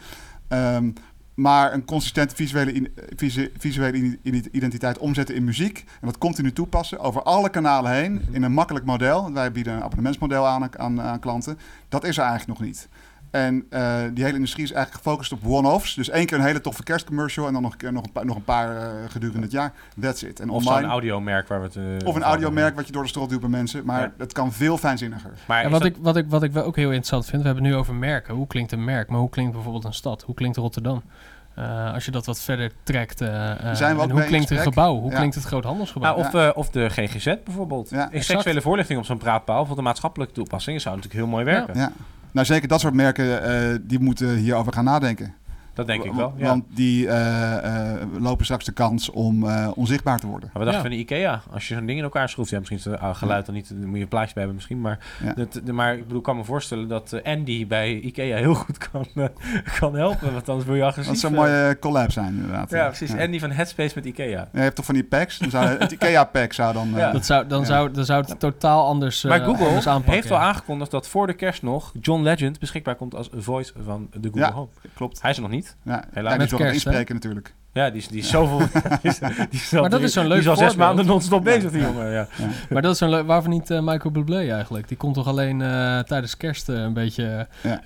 Ehm, maar een consistente visuele, in- visu- visuele identiteit omzetten in muziek. En dat continu toepassen over alle kanalen heen. Mhm. In een makkelijk model. Wij bieden een abonnementsmodel aan, aan, aan klanten. Dat is er eigenlijk nog niet. En eh, die hele industrie is eigenlijk gefocust op one-offs. Dus één keer een hele toffe kerstcommercial en dan nog een, keer nog een paar, nog een paar eh, gedurende het jaar. That's it. En Of online, zo'n audiomerk waar we het... eh, of een audiomerk wat je door de strot duwt bij mensen. Maar Ja. het kan veel fijnzinniger. Maar En wat, dat- ik, wat, ik, wat ik wel ook heel interessant vind, we hebben het nu over merken. Hoe klinkt een merk? Maar hoe klinkt bijvoorbeeld een stad? Hoe klinkt Rotterdam? Eh, als je dat wat verder trekt. Zijn we ook en mee hoe in klinkt een gesprek? gebouw? Hoe Ja. klinkt het groothandelsgebouw? Nou, of, eh, of de GGZ bijvoorbeeld. Ja, seksuele voorlichting op zo'n praatpaal. Voor de maatschappelijke toepassingen zou natuurlijk heel mooi werken. Ja. Nou, zeker dat soort merken, eh, die moeten hierover gaan nadenken. Dat denk ik wel. Ja. Want die eh, eh, lopen straks de kans om eh, onzichtbaar te worden. Maar wat dacht je van de IKEA? Als je zo'n ding in elkaar schroeft, ja, misschien is het ah, geluid dan niet, dan moet je een plaatje bij hebben misschien, maar, Ja. dat, de- maar ik bedoel, ik kan me voorstellen dat Andy bij IKEA heel goed kan, kan helpen, want anders wil je agressief. Dat zou een mooie collab zijn, inderdaad. Ja, precies. Andy van Headspace met IKEA. Ja, je hebt toch van die packs? Dan zou, het IKEA-pack zou dan... Ja. dat zou, dan, ja. zou, dan zou het totaal anders, eh, Maar Google anders aanpakken. heeft al aangekondigd dat voor de kerst nog John Legend beschikbaar komt als voice van de Google Ja, Home. klopt. Hij is er nog niet. Ja, Helaas. ja, die kerst, hè? inspreken natuurlijk. Ja, die is, die is zoveel... die is, die is al Maar dat drie- is zo'n Die leuk is al zes maanden non-stop bezig, die jongen. Ja. Maar dat is zo'n leuk... Waarvoor niet eh, Michael Bublé eigenlijk? Die komt toch alleen eh, tijdens kerst eh, een beetje Ja.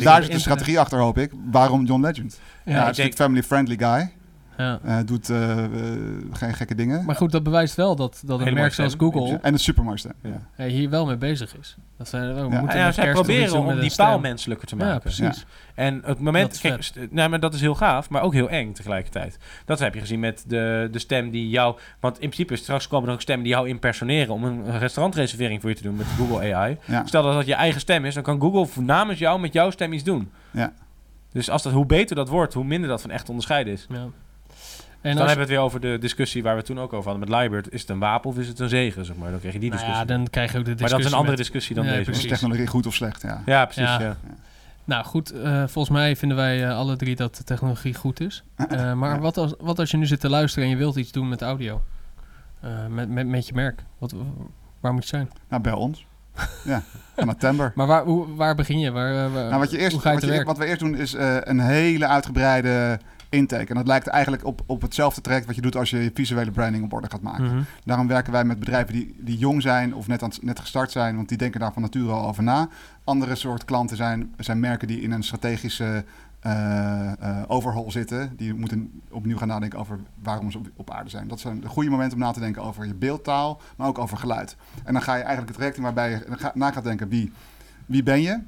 daar zit de strategie achter, hoop ik. Waarom John Legend? Ja, Ja, hij is natuurlijk family-friendly guy. Ja. Eh, doet eh, eh, geen gekke dingen. Maar goed, dat bewijst wel dat, dat een merk zoals. Google En het supermooiste. Ja. hier wel mee bezig is. Dat zijn, we Ja. moeten Ja, zij proberen om die paal menselijker te maken. Ja, precies. En het moment, Dat is kijk, nou, maar dat is heel gaaf, maar ook heel eng tegelijkertijd. Dat heb je gezien met de, de stem die jou, want in principe straks komen er ook stemmen die jou impersoneren om een restaurantreservering voor je te doen met Google AI. Ja. Stel dat dat je eigen stem is, dan kan Google namens jou met jouw stem iets doen. Ja. Dus als dat, hoe beter dat wordt, hoe minder dat van echt onderscheiden is. Ja. En dan hebben we het weer over de discussie waar we toen ook over hadden met Libert. Is het een wapen of is het een zegen? Zeg maar. Dan krijg je die Nou ja, discussie. dan krijg je ook de Maar dat is een discussie andere met- discussie dan Ja, deze. precies. Is technologie goed of slecht? Ja. Ja, precies. Ja. Ja. Nou goed, eh, volgens mij vinden wij eh, alle drie dat de technologie goed is. Eh, maar wat, als, wat als je nu zit te luisteren en je wilt iets doen met audio? Eh, met, met, met je merk? Wat, waar moet je zijn? Nou, bel ons. Ja, ga naar Timber. Maar waar, hoe, waar begin je? Waar, waar- Nou, wat, je eerst, hoe ga je wat, te je- werk? wat we eerst doen is eh, een hele uitgebreide intake. En dat lijkt eigenlijk op, op hetzelfde traject wat je doet als je je visuele branding op orde gaat maken. Mhm. Daarom werken wij met bedrijven die, die jong zijn of net, aan, net gestart zijn, want die denken daar van nature al over na. Andere soort klanten zijn, zijn merken die in een strategische eh, eh, overhaul zitten. Die moeten opnieuw gaan nadenken over waarom ze op, op aarde zijn. Dat zijn de goede momenten om na te denken over je beeldtaal, maar ook over geluid. En dan ga je eigenlijk het traject in waarbij je na gaat denken wie, wie ben je,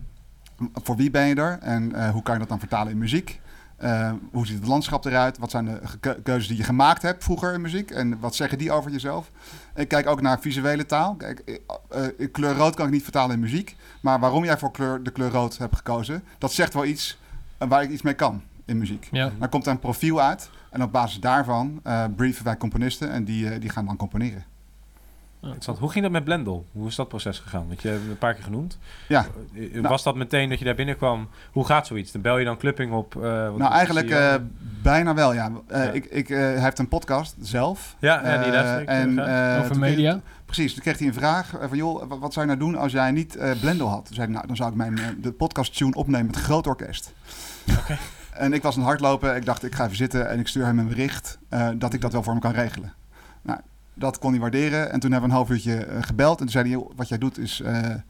voor wie ben je er en eh, hoe kan je dat dan vertalen in muziek. Eh, hoe ziet het landschap eruit? Wat zijn de keuzes die je gemaakt hebt vroeger in muziek? En wat zeggen die over jezelf? Ik kijk ook naar visuele taal. Kijk, eh, kleur rood kan ik niet vertalen in muziek. Maar waarom jij voor kleur, de kleur rood hebt gekozen, dat zegt wel iets eh, waar ik iets mee kan in muziek. Ja. Dan komt er een profiel uit. En op basis daarvan eh, brieven wij componisten en die, die gaan dan componeren. Interessant. Hoe ging dat met Blendel? Hoe is dat proces gegaan? Want je hebt het een paar keer genoemd. Ja. Eh, Nou- Was dat meteen dat je daar binnenkwam? Hoe gaat zoiets? Dan bel je dan Clupping op? eh, Nou, eigenlijk eh, bijna wel, ja. Eh, Ja. Ik, ik, eh, hij heeft een podcast zelf. Ja, ja, die luister en, eh, Over kreeg- media? precies, toen kreeg hij een vraag van... joh, wat, wat zou je nou doen als jij niet eh Blendel had? Toen zei hij, nou, dan zou ik mijn, de podcast tune opnemen met groot orkest. En ik was aan het hardlopen. Ik dacht, ik ga even zitten en ik stuur hem een bericht... eh, dat ik dat wel voor hem kan regelen. Nou, dat kon hij waarderen. En toen hebben we een half uurtje eh, gebeld. En toen zei hij, wat jij doet is eh, eigenlijk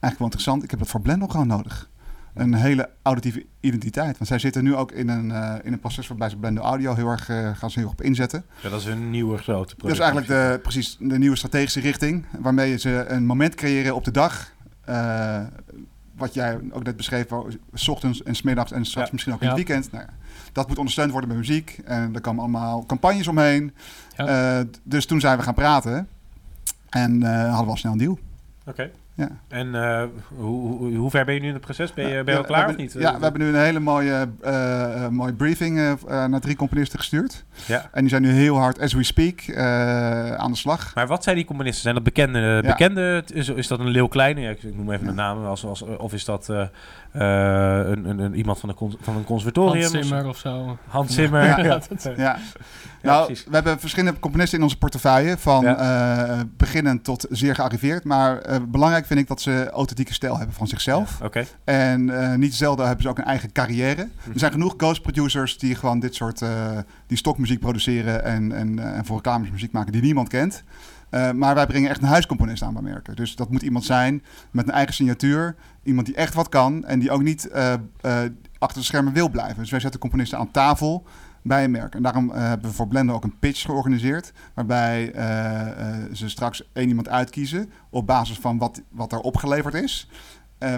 wel interessant. Ik heb dat voor Blendel gewoon nodig. Een hele auditieve identiteit. Want zij zitten nu ook in een, eh, in een proces waarbij ze Blendel Audio heel erg, gaan ze heel erg op inzetten. Ja, dat is een nieuwe grote Dat is eigenlijk de, precies de nieuwe strategische richting. Waarmee ze een moment creëren op de dag. Wat jij ook net beschreef, s ochtends en smiddags en straks Ja. misschien ook in het Ja. weekend. Nou, dat moet ondersteund worden met muziek. En er komen allemaal campagnes omheen. Ja. Eh, dus toen zijn we gaan praten. En eh, hadden we al snel een deal. Oké. Ja. En eh, hoe, hoe, hoe ver ben je nu in het proces? Ben je, ben je Ja, al klaar hebben- of niet? Ja, we hebben nu een hele mooie, eh, eh, mooie briefing naar drie componisten gestuurd. Ja. En die zijn nu heel hard, as we speak, eh, aan de slag. Maar wat zijn die componisten? Zijn dat bekende? Ja. bekende is, is dat een Leeuw Kleine? Ja, ik, ik noem even de namen. Als, als, of is dat eh, eh, een, een, een, iemand van een, cons- van een conservatorium? Hans Zimmer of zo. Hans Zimmer. Ja, ja. ja. Ja. ja. nou, we hebben verschillende componisten in onze portefeuille, van eh, beginnend tot zeer gearriveerd. Maar eh, belangrijk vind ik dat ze authentieke stijl hebben van zichzelf. Oké. En eh, niet zelden hebben ze ook een eigen carrière. Er zijn genoeg ghost producers die gewoon dit soort eh, die stokmuziek produceren en, en, eh, en voor reclames muziek maken die niemand kent. Maar wij brengen echt een huiscomponist aan bij merken. Dus dat moet iemand zijn met een eigen signatuur. Iemand die echt wat kan en die ook niet achter de schermen wil blijven. Dus wij zetten componisten aan tafel bij een merk. En daarom eh, hebben we voor Blender ook een pitch georganiseerd. Waarbij eh, eh, ze straks één iemand uitkiezen op basis van wat, wat er opgeleverd is.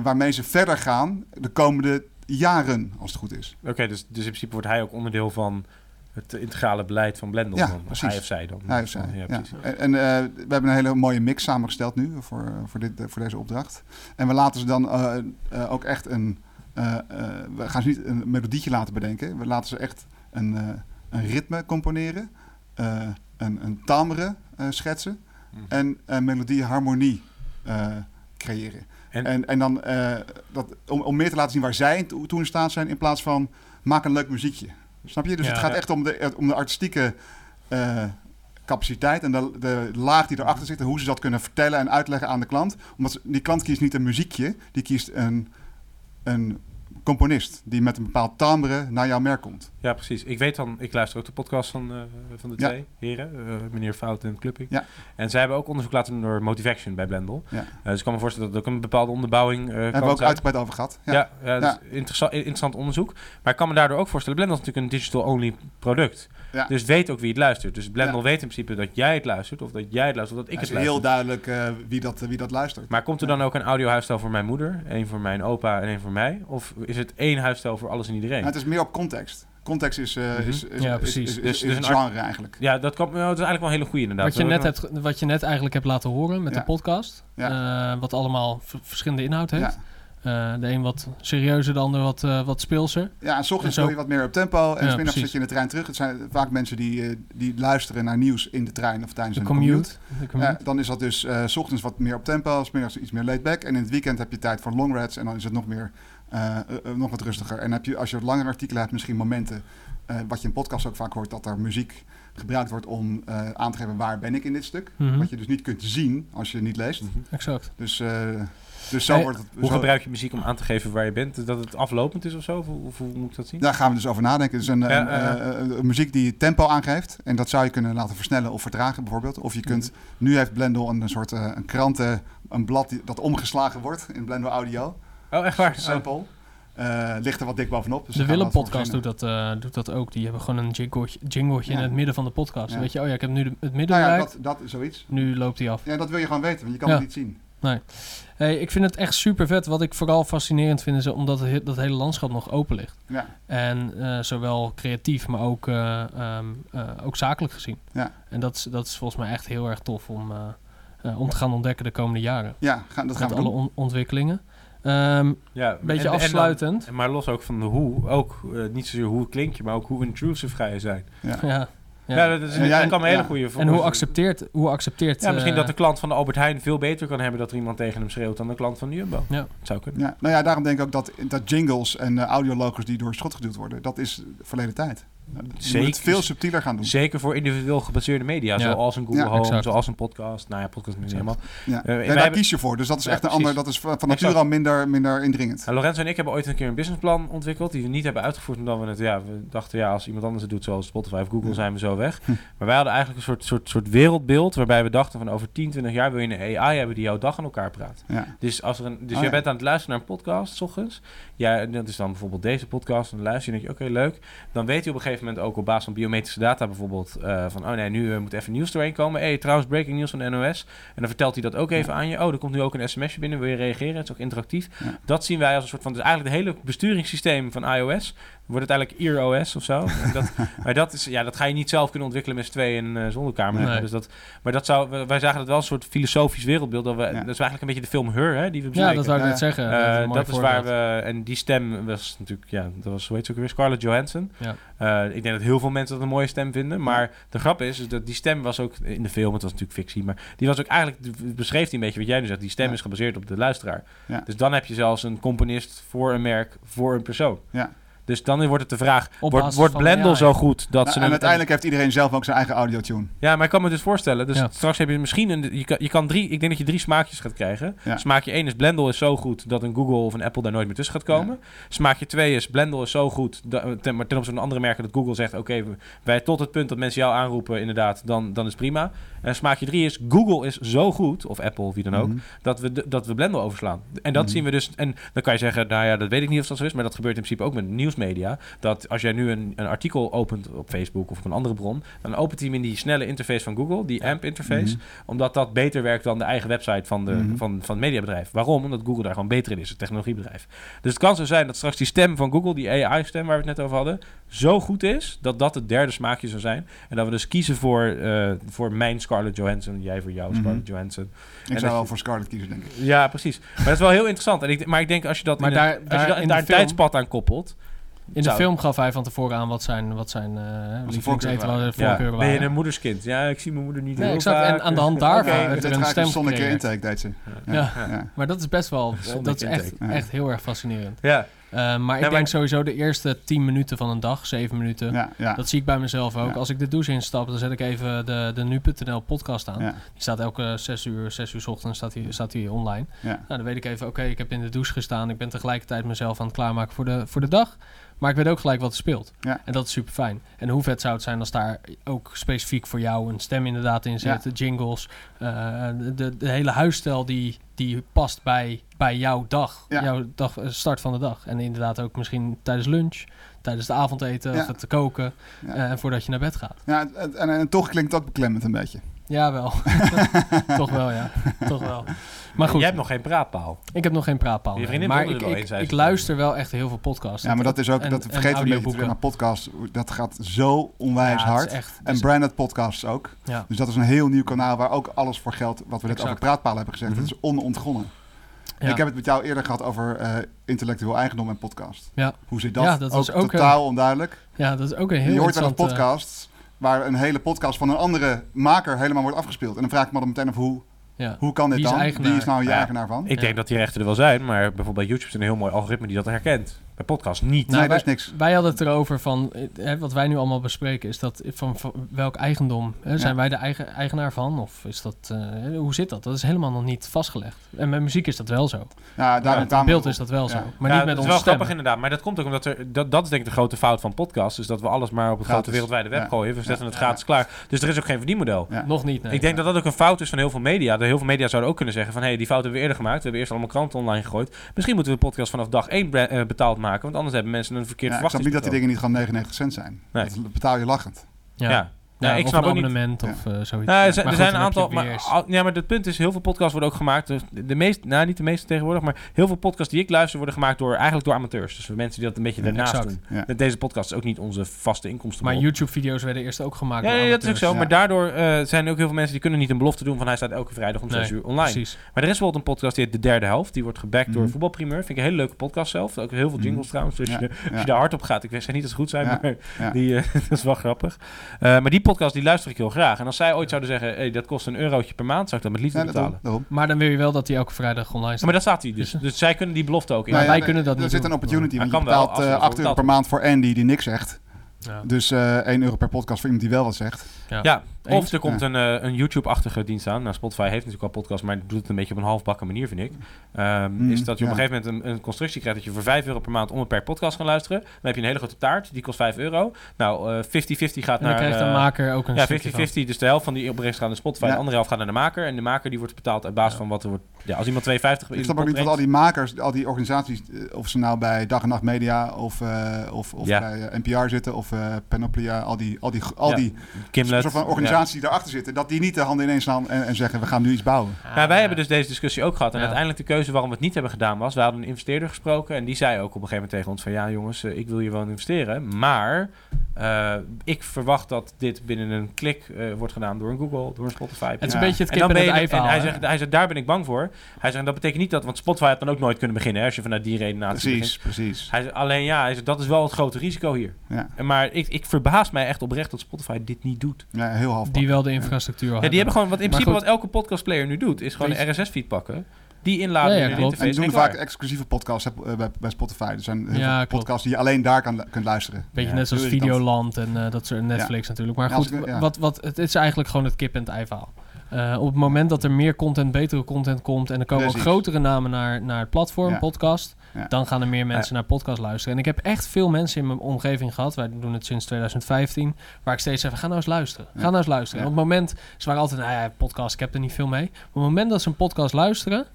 Waarmee ze verder gaan de komende jaren, als het goed is. Oké, dus, dus in principe wordt hij ook onderdeel van het integrale beleid van Blendel. Ja, dan. Precies. Hij of zij dan. Hij of zij, Ja. En, en, we hebben een hele mooie mix samengesteld nu voor, voor, dit, voor deze opdracht. En we laten ze dan ook echt een... we gaan ze niet een melodietje laten bedenken. We laten ze echt een, eh, een ritme componeren. eh, een, een timbre eh, schetsen. Mhm. En een melodie-harmonie eh, creëren. En- En, en, dan dat, om, om meer te laten zien waar zij toe in staat zijn... in plaats van maak een leuk muziekje. Snap je? Dus Ja. het gaat Ja. echt om de, om de artistieke capaciteit en de, de laag die erachter zit en hoe ze dat kunnen vertellen en uitleggen aan de klant. Omdat ze- die klant kiest niet een muziekje, die kiest een, een componist die met een bepaald timbre naar jouw merk komt. Ja, precies. Ik weet dan, ik luister ook de podcast van, eh, van de Ja. twee heren, eh, meneer Fout en Clupping. Ja. En zij hebben ook onderzoek laten doen door Motivation bij Blendel. Ja. Eh, dus ik kan me voorstellen dat het ook een bepaalde onderbouwing eh Hebben we ook zijn. uitgebreid over gehad. Ja, Ja. ja, dat is interessant, interessant onderzoek. Maar ik kan me daardoor ook voorstellen, Blendel is natuurlijk een digital-only product. Ja. Dus weet ook wie het luistert. Dus Blendel Ja. weet in principe dat jij het luistert, of dat jij het luistert, of dat ik Het het is heel luister. duidelijk eh, wie, dat, wie dat luistert. Maar komt er dan ook een audiohuisstijl voor mijn moeder, één voor mijn opa en één voor mij? Of is het één huisstijl voor alles en iedereen? Nou, het is meer op context. Context is, eh, Mhm. is, is, Ja, is- precies. is, is, Dus- is dus een genre eigenlijk. Ja, dat, kan, nou, dat is eigenlijk wel een hele goede inderdaad. Wat je, net hebt, wat je net eigenlijk hebt laten horen met Ja. de podcast. Ja. eh, wat allemaal v- verschillende inhoud heeft. Eh, de een wat serieuzer, de ander wat, eh, wat speelser. Ja, en s ochtends wil je wat meer op tempo. En Ja, s middags precies. zit je in de trein terug. Het zijn vaak mensen die, eh, die luisteren naar nieuws in de trein of tijdens De een commute. commute. De commute. Ja, dan is dat dus s ochtends wat meer op tempo, s middags iets meer laid back. En in het weekend heb je tijd voor long rides en dan is het nog, meer, nog wat rustiger. En heb je, als je wat langere artikelen hebt, misschien momenten, wat je in podcast ook vaak hoort, dat er muziek gebruikt wordt om eh, aan te geven waar ben ik in dit stuk. Mhm. Wat je dus niet kunt zien als je het niet leest. Exact. Dus, dus zo Hey, wordt het... Hoe zo- gebruik je muziek om aan te geven waar je bent? Dat het aflopend is of zo? Of hoe, of hoe moet ik dat zien? Daar gaan we dus over nadenken. Dus een, Ja, een, eh, eh, een muziek die tempo aangeeft. En dat zou je kunnen laten versnellen of vertragen bijvoorbeeld. Of je kunt... Mhm. Nu heeft Blendel een, een soort eh, een kranten... Een blad die, dat omgeslagen wordt in Blendel Audio. Oh, echt waar? Sample. Eh, ligt er wat dik bovenop. Dus de Willem podcast doet dat, eh, doet dat ook. Die hebben gewoon een jingletje, jingletje Ja. in het midden van de podcast. Ja. Weet je, oh ja, ik heb nu de- het midden Nou ja, dat, dat is zoiets. Nu loopt hij af. Ja, dat wil je gewoon weten, want je kan Ja. het niet zien. Nee. Hey, ik vind het echt super vet. Wat ik vooral fascinerend vind is omdat het, he- dat hele landschap nog open ligt. Ja. En eh, zowel creatief, maar ook, eh, ehm, eh, ook zakelijk gezien. Ja. En dat is, dat is volgens mij echt heel erg tof om, om te gaan ontdekken de komende jaren. Ja, gaan- dat gaan Met we alle doen. on- ontwikkelingen. Ehm Ja, beetje en- en dan- afsluitend. maar los ook van de hoe, ook niet zozeer hoe klink je, maar ook hoe intrusive ga je zijn. Ja. Ja. Ja, dat is dat kan een hele goede En hoe accepteert, hoe accepteert Ja, misschien eh, dat de klant van de Albert Heijn veel beter kan hebben dat er iemand tegen hem schreeuwt dan de klant van de Jumbo. Ja. Zou kunnen. Ja, nou ja, daarom denk ik ook dat, dat jingles en eh, audiologos die door het schot geduwd worden, dat is verleden tijd. Je moet het veel subtieler gaan doen. Zeker voor individueel gebaseerde media, Ja. zoals een Google Ja, Home, exact. zoals een podcast. Nou ja, podcast niet helemaal. Ja. Eh, daar hebben- kies je voor. Dus dat is Ja, echt een precies. ander, dat is van nature al minder, minder indringend. Nou, Lorenzo en ik hebben ooit een keer een businessplan ontwikkeld die we niet hebben uitgevoerd omdat we het, ja, we dachten ja, als iemand anders het doet zoals Spotify of Google zijn we zo weg. Hm. Maar wij hadden eigenlijk een soort, soort, soort wereldbeeld waarbij we dachten van over 10, 20 jaar wil je een AI hebben die jouw dag aan elkaar praat. Ja. Dus als er een, dus Oh, jij bent aan het luisteren naar een podcast, s ochtends. Ja, dat is dan bijvoorbeeld deze podcast. En dan luister je en denk je, oké, leuk. Dan weet je op een gegeven moment ook op basis van biometrische data bijvoorbeeld... eh, van, oh nee, nu eh, moet even nieuws doorheen komen. hey, trouwens, breaking news van de NOS. En dan vertelt hij dat ook even aan je. Oh, er komt nu ook een sms'je binnen, wil je reageren? Het is ook interactief. Dat zien wij als een soort van... Dus eigenlijk het hele besturingssysteem van iOS... wordt uiteindelijk Ear OS of zo. Dat, maar dat, is, ja, dat ga je niet zelf kunnen ontwikkelen met z'n tweeën in een zonnekamer. Nee. Dus dat, maar dat zou, wij zagen het wel een soort filosofisch wereldbeeld. Dat, we, dat is eigenlijk een beetje de film Her, hè, die we bespreken. dat wou ik net zeggen. Eh, Dat is dat waar we... En die stem was natuurlijk... Ja, dat was, hoe heet ze ook weer? Scarlett Johansson. Ja. Eh, ik denk dat heel veel mensen dat een mooie stem vinden. Maar de grap is, is dat die stem was ook in de film... Het was natuurlijk fictie, maar die was ook eigenlijk... Beschreef die een beetje wat jij nu zegt. Die stem is gebaseerd op de luisteraar. Ja. Dus dan heb je zelfs een componist voor een merk, voor een persoon. Ja. Dus dan wordt het de vraag, wordt, wordt Blendel AI. zo goed dat Nou, ze... en uiteindelijk heeft iedereen zelf ook zijn eigen audiotune. ja, maar ik kan me dus voorstellen. Dus Ja. straks heb je misschien een. Je kan, je kan drie. Ik denk dat je drie smaakjes gaat krijgen. Ja. Smaakje 1 is Blendel is zo goed dat een Google of een Apple daar nooit meer tussen gaat komen. Smaakje 2 is Blendel is zo goed. Dat, ten, maar ten opzichte van andere merken dat Google zegt: oké, wij tot het punt dat mensen jou aanroepen, inderdaad, dan, dan is prima. En smaakje 3 is Google is zo goed, of Apple of wie dan ook, Mhm. dat, we, de- dat we Blendel overslaan. En dat Mhm. zien we dus. En dan kan je zeggen: nou ja, dat weet ik niet of dat zo is, maar dat gebeurt in principe ook met nieuwsmedia. Dat als jij nu een, een artikel opent op Facebook of op een andere bron, dan opent hij hem in die snelle interface van Google, die AMP-interface, Mhm. omdat dat beter werkt dan de eigen website van, de, van, van het mediabedrijf. Waarom? Omdat Google daar gewoon beter in is, het technologiebedrijf. Dus het kan zo zijn dat straks die stem van Google, die AI-stem waar we het net over hadden, zo goed is dat dat het derde smaakje zou zijn. En dat we dus kiezen voor, eh, voor mijn Scarlett Johansson, jij voor jou Mhm. Scarlett Johansson. Ik En zou wel je- voor Scarlett kiezen, denk ik. Ja, precies. Maar dat is wel heel interessant. En ik, maar ik denk als je dat Maar in daar- een, als daar je dat, in daar de een film- tijdspad aan koppelt. In de zou- film gaf hij van tevoren aan wat zijn, wat zijn uh, lievelingseten waren. de Ja, voorkeuren ben je een moederskind? Ja, ik zie mijn moeder niet Nee, heel exact. vaak. En aan de hand daarvan Oké. werd er een stem gecreëerd. intake, deed ze. Ja. Ja. Ja. maar dat is best wel, dat is echt, echt heel erg fascinerend. Ja. Uh, maar ik Ja, denk maar- sowieso de eerste 10 minuten van een dag, 7 minuten, Ja, ja. dat zie ik bij mezelf ook. Als ik de douche instap, dan zet ik even de, de nu.nl podcast aan. Die staat elke 6 uur, 6 uur 's ochtends staat die, staat die online. Ja. Nou, dan weet ik even, oké, ik heb in de douche gestaan. Ik ben tegelijkertijd mezelf aan het klaarmaken voor de, voor de dag. Maar ik weet ook gelijk wat er speelt. Ja. En dat is super fijn. En hoe vet zou het zijn als daar ook specifiek voor jou een stem inderdaad in zit, Ja. jingles, eh, de, de hele huisstijl die, die past bij, bij jouw dag, Ja. jouw dag, eh, start van de dag. En inderdaad ook misschien tijdens lunch, tijdens het avondeten of het koken Ja. eh, en voordat je naar bed gaat. Ja, en, en, en toch klinkt ook beklemmend een beetje. Ja, wel. Toch wel, ja. Toch wel. Maar goed. Jij hebt nog geen praatpaal. Ik heb nog geen praatpaal. Je nee. vriendin maar ik, wel ik, eens, luister wel echt heel veel podcasts. Ja, maar dat is ook, En- dat en vergeten we een beetje maar podcasts, dat gaat zo onwijs Ja, is hard. echt- en is- branded podcasts ook. Ja. Dus dat is een heel nieuw kanaal waar ook alles voor geldt wat we net Exact. over praatpalen hebben gezegd. Mhm. Dat is onontgonnen. Ja. Ik heb het met jou eerder gehad over eh, intellectueel eigendom en podcast. Ja. Hoe zit dat? Ja, dat was ook, totaal onduidelijk. Ja, dat is ook een heel je hoort wel interessante- podcasts waar een hele podcast van een andere maker helemaal wordt afgespeeld. En dan vraag ik me dan meteen af hoe, Ja. hoe kan dit Wie is dan? eigenaar? Wie is nou je Ja, eigenaar van? Ik denk dat die rechten er wel zijn, maar bijvoorbeeld bij YouTube is er een heel mooi algoritme die dat herkent. Podcast niet. Nou, wij, Wij hadden het erover van, eh, hè, wat wij nu allemaal bespreken, is dat van, van welk eigendom? Hè, zijn Ja. wij de eigen, eigenaar van? Of is dat, eh, hoe zit dat? Dat is helemaal nog niet vastgelegd. En met muziek is dat wel zo. Ja, daarom- met beeld is dat wel zo. Maar Ja, niet met dat is wel stemmen. grappig inderdaad. Maar dat komt ook omdat er... Dat, dat is denk ik de grote fout van podcasts. Is dat we alles maar op het Gratis. grote wereldwijde web Ja. gooien. We Ja. zetten het gratis klaar. Dus er is ook geen verdienmodel. Ja. Nog niet, nee. Ik denk dat dat ook een fout is van heel veel media. Dat heel veel media zouden ook kunnen zeggen van... hé, hey, die fout hebben we eerder gemaakt. We hebben eerst allemaal kranten online gegooid. Misschien moeten we de podcast vanaf dag 1 betaald maken. Want anders hebben mensen een verkeerd Ja, ik snap niet dat die dingen niet gewoon 99 cent zijn. Nee. Dat betaal je lachend. Ja. Ja. Ja, ik of snap een niet- abonnement of eh, zoiets. Nou, er zijn, er goed, zijn een aantal. Maar, al- ja, maar het punt is, heel veel podcasts worden ook gemaakt. Dus de, de meest, nou, niet de meeste tegenwoordig, maar heel veel podcasts die ik luister worden gemaakt door eigenlijk door amateurs. Dus voor mensen die dat een beetje Ja, daarnaast exact. doen. Ja. Met Deze podcast is ook niet onze vaste inkomsten. Maar YouTube-video's werden eerst ook gemaakt Ja, door ja, dat is ook zo. Maar daardoor eh, zijn er ook heel veel mensen die kunnen niet een belofte doen van hij staat elke vrijdag om Nee, 6 uur online. precies. Maar er is bijvoorbeeld een podcast die heet De Derde Helft. Die wordt gebackt door Mhm. Voetbalprimeur. Vind ik een hele leuke podcast zelf. Ook heel veel jingles Mhm. trouwens. Dus Ja, je, als je daar hard op gaat. Ik zeg niet dat ze goed zijn, maar. Die, eh, dat is wel grappig. Eh, maar die podcast die luister ik heel graag. En als zij ooit zouden zeggen, hey, dat kost een eurotje per maand, zou ik dat met liefde Ja, betalen. daarom. Maar dan wil je wel dat die elke vrijdag online Ja, staat. maar daar staat hij dus. Dus zij kunnen die belofte ook in. Maar Nou ja, wij kunnen dat er niet zit doen. een opportunity, Hij want je kan wel, betaalt er eh, voor 8 euro per maand voor Andy die niks zegt. Ja. Dus eh 1 euro per podcast voor iemand die wel wat zegt. Ja, of er komt Ja. een, eh, een YouTube-achtige dienst aan. Nou, Spotify heeft natuurlijk wel podcast, maar doet het een beetje op een halfbakken manier, vind ik. Ehm, Mm, is dat je op een gegeven moment een, een constructie krijgt dat je voor 5 euro per maand onbeperkt podcast kan luisteren. Dan heb je een hele grote taart, die kost 5 euro. Nou, eh, 50-50 gaat En dan naar... krijgt de eh, maker ook een Ja, stukje 50-50. Dus de helft van die opbrengst gaat naar Spotify, Ja. de andere helft gaat naar de maker. En de maker die wordt betaald uit basis van wat er wordt... Ja, als iemand 2,50 in Ik snap ook niet wat al die makers, al die organisaties, eh, of ze nou bij Dag en Nacht Media of, eh, of, of Ja. bij eh, NPR zitten of eh, Panoplia, al die, al die, al Ja. die soort van organisaties die daarachter zitten, dat die niet de handen ineens slaan en, en zeggen we gaan nu iets bouwen. Nou, wij hebben dus deze discussie ook gehad. En Ja. uiteindelijk de keuze waarom we het niet hebben gedaan was... we hadden een investeerder gesproken en die zei ook op een gegeven moment tegen ons van... ja jongens, eh, ik wil hier wel in investeren, maar eh, ik verwacht dat dit binnen een klik eh, wordt gedaan door een Google, door een Spotify. Het is Ja. een beetje het En kip dan en ben het je, ei verhaal. en hij zegt, hij zegt, daar ben ik bang voor. Hij zegt, dat betekent niet dat, want Spotify had dan ook nooit kunnen beginnen, hè, als je vanuit die redenatie Precies, begint. precies. Hij zegt, alleen ja, hij zegt, dat is wel het grote risico hier. Ja, En Maar ik, ik verbaas mij echt oprecht dat Spotify dit niet doet. ja heel half. Die wel de infrastructuur Ja, die hebben gewoon, wat in Maar principe goed. wat elke podcastplayer nu doet, is gewoon een RSS-feed pakken. Die inladen Ja, ja, in. En doen en vaak exclusieve podcasts eh, bij, bij Spotify. Er zijn heel Ja, veel klopt. podcasts die je alleen daar kan, kunt luisteren. Beetje Ja, net zoals. Videoland en eh, dat soort Netflix natuurlijk. Maar goed, ik- ja. wat, wat, het is eigenlijk gewoon het kip en het ei verhaal. Eh, op het moment dat er meer content, betere content komt en er komen ook grotere namen naar, naar het platform, Ja. podcast, Ja. dan gaan er meer mensen naar podcast luisteren. En ik heb echt veel mensen in mijn omgeving gehad, wij doen het sinds 2015, waar ik steeds zeg, ga nou eens luisteren. Ga nou eens luisteren. En op het moment, ze waren altijd, nou ja, podcast, ik heb er niet veel mee. Maar op het moment dat ze een podcast luisteren,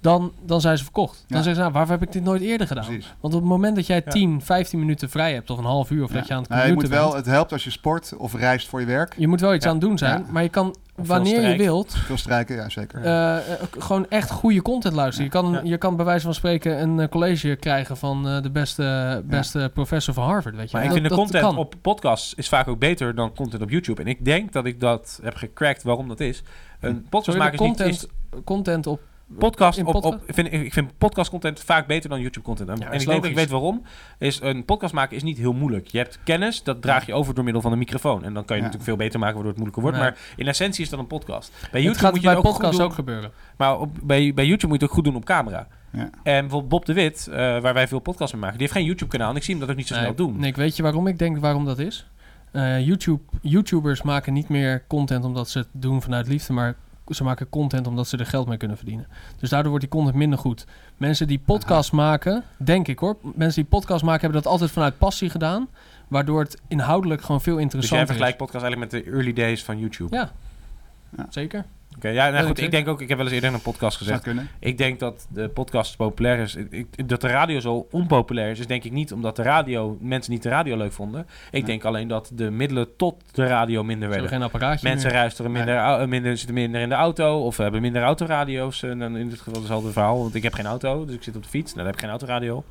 dan, dan zijn ze verkocht. Dan Ja. zeggen ze, nou, waarvoor heb ik dit nooit eerder gedaan? Precies. Want op het moment dat jij Ja. 10, 15 minuten vrij hebt, of een half uur, of dat je aan het Nou, je commuten moet wel, bent, het helpt als je sport of reist voor je werk. je moet wel iets aan het doen zijn, maar je kan, wanneer je wilt, Veel strijken, ja zeker. eh, eh, gewoon echt goede content luisteren. Je kan, Ja. je kan bij wijze van spreken een eh, college krijgen van eh, de beste, beste professor van Harvard, weet je Maar ik vind de Dat- content op podcasts is vaak ook beter dan content op YouTube. En ik denk dat ik dat heb gecrackt waarom dat is. Een podcast maken content, Is, content op... podcast op, vind, ik ik vind podcast content vaak beter dan YouTube content. En, Ja, en is ik denk dat ik weet waarom. Is een podcast maken is niet heel moeilijk. Je hebt kennis, dat draag je over door middel van een microfoon. En dan kan je Ja. natuurlijk veel beter maken waardoor het moeilijker wordt. Nee. Maar in essentie is dat een podcast. Bij YouTube gaat moet je bij het ook goed doen. ook gebeuren. Maar op, bij, bij YouTube moet je het ook goed doen op camera. Ja. En bijvoorbeeld Bob de Wit, eh, waar wij veel podcasts mee maken, die heeft geen YouTube-kanaal. En ik zie hem dat ook niet zo snel Nee, doen. Nick, weet je waarom ik denk waarom dat is? Eh, YouTube, YouTubers maken niet meer content omdat ze het doen vanuit liefde, maar ze maken content omdat ze er geld mee kunnen verdienen. Dus daardoor wordt die content minder goed. Mensen die podcast maken, denk ik hoor, mensen die podcast maken hebben dat altijd vanuit passie gedaan, waardoor het inhoudelijk gewoon veel Dus jij interessanter vergelijkt podcast eigenlijk met de early days van YouTube. is. Ja, Ja. zeker. Oké, ja, nou goed, ik denk ook, ik heb wel eens eerder in een podcast gezegd, kunnen. ik denk dat de podcast populair is. Ik- ik- dat de radio zo onpopulair is, is denk ik niet omdat de radio, mensen niet de radio leuk vonden. Ik Nee. denk alleen dat de middelen tot de radio minder werden. geen apparaatje Mensen meer. luisteren minder, minder, zitten minder in de auto of hebben minder autoradio's. En dan in dit geval is hetzelfde verhaal, want ik heb geen auto, dus ik zit op de fiets. Nou, dan heb ik geen autoradio op.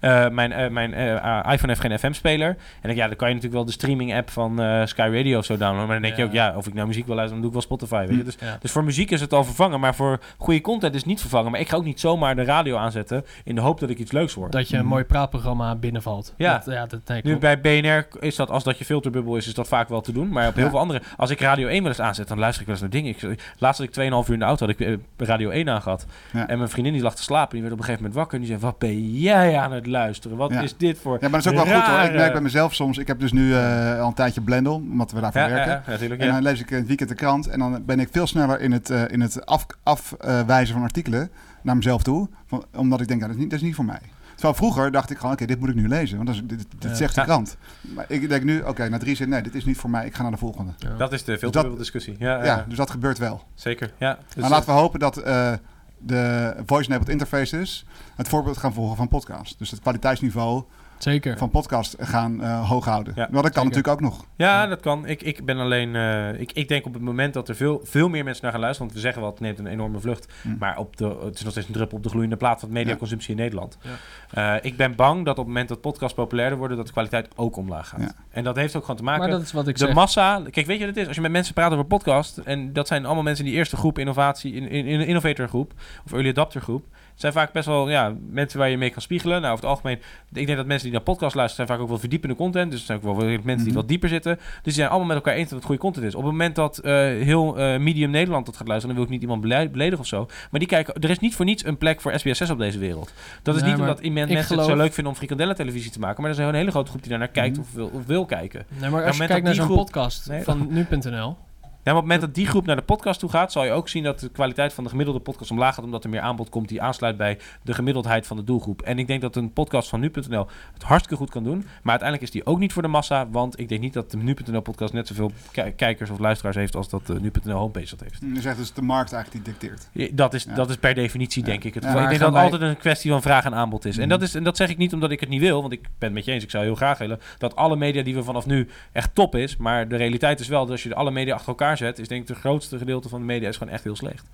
Eh, mijn eh, mijn eh, eh, iPhone heeft geen FM-speler. En dan, ja, dan kan je natuurlijk wel de streaming-app van eh, Sky Radio of zo downloaden. Maar dan denk je ook, ja, of ik nou muziek wil luisteren, dan doe ik wel Spotify. Weet je? Dus, Ja. Dus voor muziek is het al vervangen, maar voor goede content is het niet vervangen. Maar ik ga ook niet zomaar de radio aanzetten in de hoop dat ik iets leuks hoor. Dat je een mooi praatprogramma binnenvalt. Ja. dat, ja dat, nee, Nu bij BNR is dat, als dat je filterbubbel is, is dat vaak wel te doen. Maar op heel Ja. veel andere, als ik Radio 1 wel eens aanzet, dan luister ik wel eens naar dingen. Ik, laatst had ik 2,5 uur in de auto, had ik eh, Radio 1 aangehad. Ja. En mijn vriendin die lag te slapen, die werd op een gegeven moment wakker. En die zei, wat ben jij aan het luisteren? Wat Ja. is dit voor Ja, maar dat is ook wel goed hoor. Ik merk bij mezelf soms, ik heb dus nu eh, al een tijdje Blendel, omdat we daarvoor werken. ja, natuurlijk, en ja. dan lees ik in het weekend de krant en dan ben ik veel sneller in het, eh, in het af, afwijzen van artikelen naar mezelf toe. Van, omdat ik denk, ja, dat, is niet, dat is niet voor mij. Terwijl vroeger dacht ik gewoon, oké, dit moet ik nu lezen, want dat is, dit, dit Ja. zegt de krant. Maar ik denk nu, oké, na drie zinnen, nee, dit is niet voor mij, ik ga naar de volgende. Ja. Dat is de dat- filterbubbel discussie. Ja, Ja, ja, dus dat gebeurt wel. zeker. Ja, dus, maar laten we hopen dat eh, de voice-enabled interfaces het voorbeeld gaan volgen van podcast. Dus het kwaliteitsniveau Zeker. van podcast gaan eh, hoog houden. Ja, Maar dat kan zeker. natuurlijk ook nog. Ja, dat kan. Ik, ik ben alleen. eh, ik, ik denk op het moment dat er veel, veel meer mensen naar gaan luisteren. Want we zeggen wel, het neemt een enorme vlucht. Mm. Maar op de, het is nog steeds een druppel op de gloeiende plaat van mediaconsumptie in Nederland. Ja. Eh, ik ben bang dat op het moment dat podcasts populairder worden, dat de kwaliteit ook omlaag gaat. Ja. En dat heeft ook gewoon te maken. Maar dat is wat ik de zeg. massa. Kijk, weet je wat het is? Als je met mensen praat over podcast. En dat zijn allemaal mensen in die eerste groep, innovatie, in, in, in innovator groep. Of early adapter groep. Zijn vaak best wel ja, mensen waar je mee kan spiegelen. Nou, over het algemeen. Ik denk dat mensen die naar podcast luisteren, zijn vaak ook wel verdiepende content. Dus er zijn ook wel mensen die Mhm. wat dieper zitten. Dus die zijn allemaal met elkaar eens dat het goede content is. Op het moment dat eh, heel eh, medium Nederland dat gaat luisteren, dan wil ik niet iemand bele- beledigen of zo. Maar die kijken, er is niet voor niets een plek voor SBS6 op deze wereld. Dat is Nee, niet omdat iemand mensen het zo leuk vinden om frikandellen televisie te maken. Maar er is een hele grote groep die daarnaar kijkt of, wil, of wil kijken. Nee, maar als je kijkt naar zo'n podcast Nee, van nu.nl. Op het moment dat die groep naar de podcast toe gaat, zal je ook zien dat de kwaliteit van de gemiddelde podcast omlaag gaat, omdat er meer aanbod komt die aansluit bij de gemiddeldheid van de doelgroep. En ik denk dat een podcast van nu.nl het hartstikke goed kan doen, maar uiteindelijk is die ook niet voor de massa, want ik denk niet dat de nu.nl podcast net zoveel ki- kijkers of luisteraars heeft als dat de nu.nl homepage dat heeft. Je zegt dus de markt eigenlijk die dicteert. Ja, Dat is, Ja. dat is per definitie, denk ik. Het ik denk dat het wij- altijd een kwestie van vraag en aanbod is. En, Mhm. dat is. en dat zeg ik niet omdat ik het niet wil, want ik ben het met je eens. Ik zou heel graag willen dat alle media die we vanaf nu echt top is. Maar de realiteit is wel dat als je alle media achter elkaar is denk ik de grootste gedeelte van de media is gewoon echt heel slecht.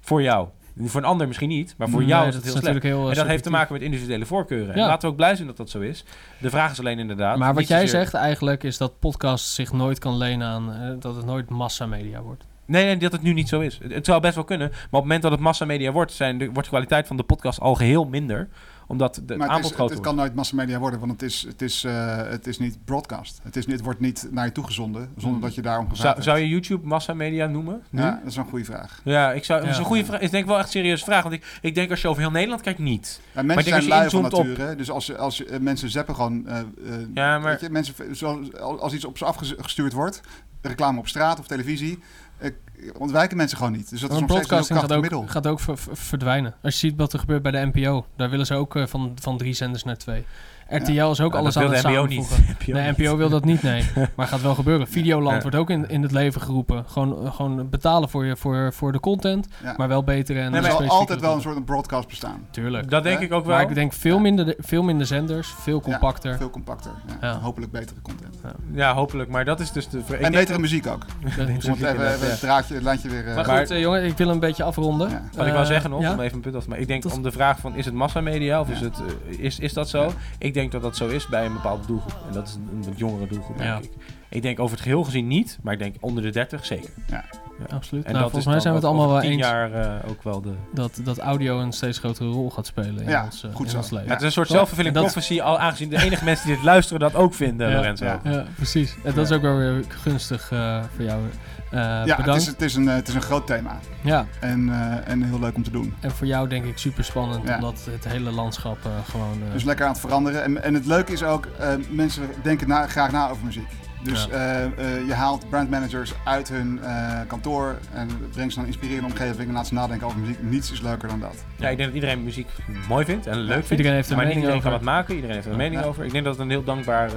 Voor jou. Voor een ander misschien niet, maar voor Nee, jou is het heel slecht. heel, en eh, dat heeft te maken met individuele voorkeuren. En laten we ook blij zijn dat dat zo is. De vraag is alleen inderdaad. Maar wat jij zozeer- zegt eigenlijk is dat podcast zich nooit kan lenen aan... eh, dat het nooit massamedia wordt. Nee, nee, dat het nu niet zo is. Het, het zou best wel kunnen. Maar op het moment dat het massamedia wordt, zijn de, wordt de kwaliteit van de podcast al geheel minder. Omdat de Maar aanbod het, is, het, groter het wordt. kan nooit massamedia worden, want het is, het is, eh, het is niet broadcast. Het, is, niet- het wordt niet naar je toegezonden, zonder dat je daarom gevraagd Hmm. Zou, zou je YouTube massamedia noemen? Nu? Ja, dat is een goede vraag. Ja, ik zou, dat is een goede vraag. Is denk ik wel echt een serieuze vraag. Want ik, ik denk als je over heel Nederland kijkt, niet. Ja, mensen ik denk zijn lui van op- nature. hè. Dus als, je- als je, eh, mensen zappen gewoon... eh, eh, Ja, maar- weet je, mensen, zo, als iets op ze afgestuurd wordt, reclame op straat of televisie, ontwijken mensen gewoon niet. Dus dat is Maar nog steeds een heel broadcasting gaat ook, middel. gaat ook ver- ver- verdwijnen. Als je ziet wat er gebeurt bij de NPO. Daar willen ze ook eh, van, van drie zenders naar twee. RTL is ook alles aan wil het de NPO niet. samenvoegen. NPO nee, niet. NPO wil dat niet, nee. maar gaat wel gebeuren. Videoland Ja. wordt ook in, in het leven geroepen. Gewoon, eh, gewoon betalen voor, je, voor, voor de content, Ja. maar wel beter en er zal specifiekere altijd wel een soort een broadcast bestaan. Tuurlijk. Dat denk ik ook wel. Maar ik denk veel minder, de- veel minder zenders, veel compacter. Ja, veel compacter. Ja. Ja. Hopelijk betere content. Ja, hopelijk. Maar dat is dus de... ik en betere muziek ook. Het even, even het draadje, het lijntje weer... eh, Maar goed, eh, jongen, ik wil een beetje afronden. Wat ik wou zeggen nog, om even een punt af te maken. Ik denk om de vraag van, is het massamedia of is, het, is, is dat zo? Ik denk dat dat zo is bij een bepaalde doelgroep. En dat is een, wat jongere doelgroep, denk Ja. ik. Ik denk over het geheel gezien niet, maar ik denk onder de 30 zeker. Ja. Absoluut. En Nou, dat volgens is mij zijn we het allemaal wel eens jaar eh, ook wel de... dat, dat audio een steeds grotere rol gaat spelen in Ja, ons, eh, goed in ons leven. Ja, het is een soort zelfvervulling En dat- prophecy, al aangezien de enige mensen die dit luisteren dat ook vinden, Ja, Lorenzo. ja. Ja, precies. En dat is ook wel weer gunstig eh, voor jou. Eh ja, het is, het, is een, eh, het is een groot thema. Ja, En, eh, en heel leuk om te doen. en voor jou denk ik super spannend, Ja. omdat het hele landschap gewoon... Dus lekker aan het veranderen. En, en het leuke is ook, mensen denken na, graag na over muziek. Dus Ja. eh, eh, je haalt brandmanagers uit hun eh, kantoor en brengt ze naar een inspirerende omgeving en laat ze nadenken over muziek. Niets is leuker dan dat. Ja, ik denk dat iedereen muziek mooi vindt en leuk vindt. Iedereen heeft er maar een niet mening iedereen kan over. het maken. Iedereen heeft er een mening Ja. over. Ik denk dat het een heel dankbaar...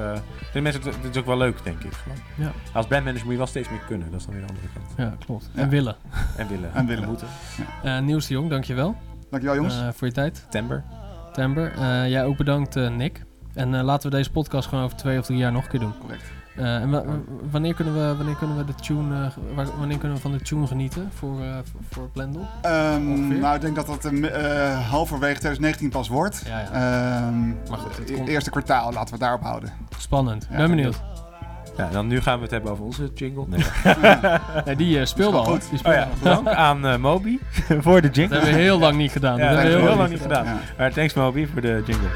denk mensen, het is ook wel leuk, denk ik. Gewoon. Ja. Als brandmanager moet je wel steeds meer kunnen. Dat is dan weer de andere kant. ja, klopt. Ja. En willen. En willen. En willen. moeten. Eh Niels de Jong, dankjewel Dankjewel jongens. eh, voor je tijd. Timber. Timber, eh, jij ook bedankt eh, Nick. En eh, laten we deze podcast gewoon over twee of drie jaar nog een keer doen. Correct. Eh, en wa- wanneer, kunnen we, wanneer kunnen we de tune, eh, wa- wanneer kunnen we van de tune genieten voor, eh, voor, Blendel? Ehm, nou, ik denk dat dat eh, halverwege 2019 pas wordt. Ja, ja. Ehm, Maar goed, het e- komt. eerste kwartaal, laten we het daarop houden. Spannend. Ja, ben benieuwd. Ja, dan nu gaan we het hebben over onze jingle. Nee. Nee, die speelde Is al. Die Oh speelde ja, al. dank aan Moby voor de Dat jingle. hebben we heel lang niet gedaan. Ja, dat dat hebben we heel lang niet gedaan. Ja. Maar thanks Moby voor de jingle.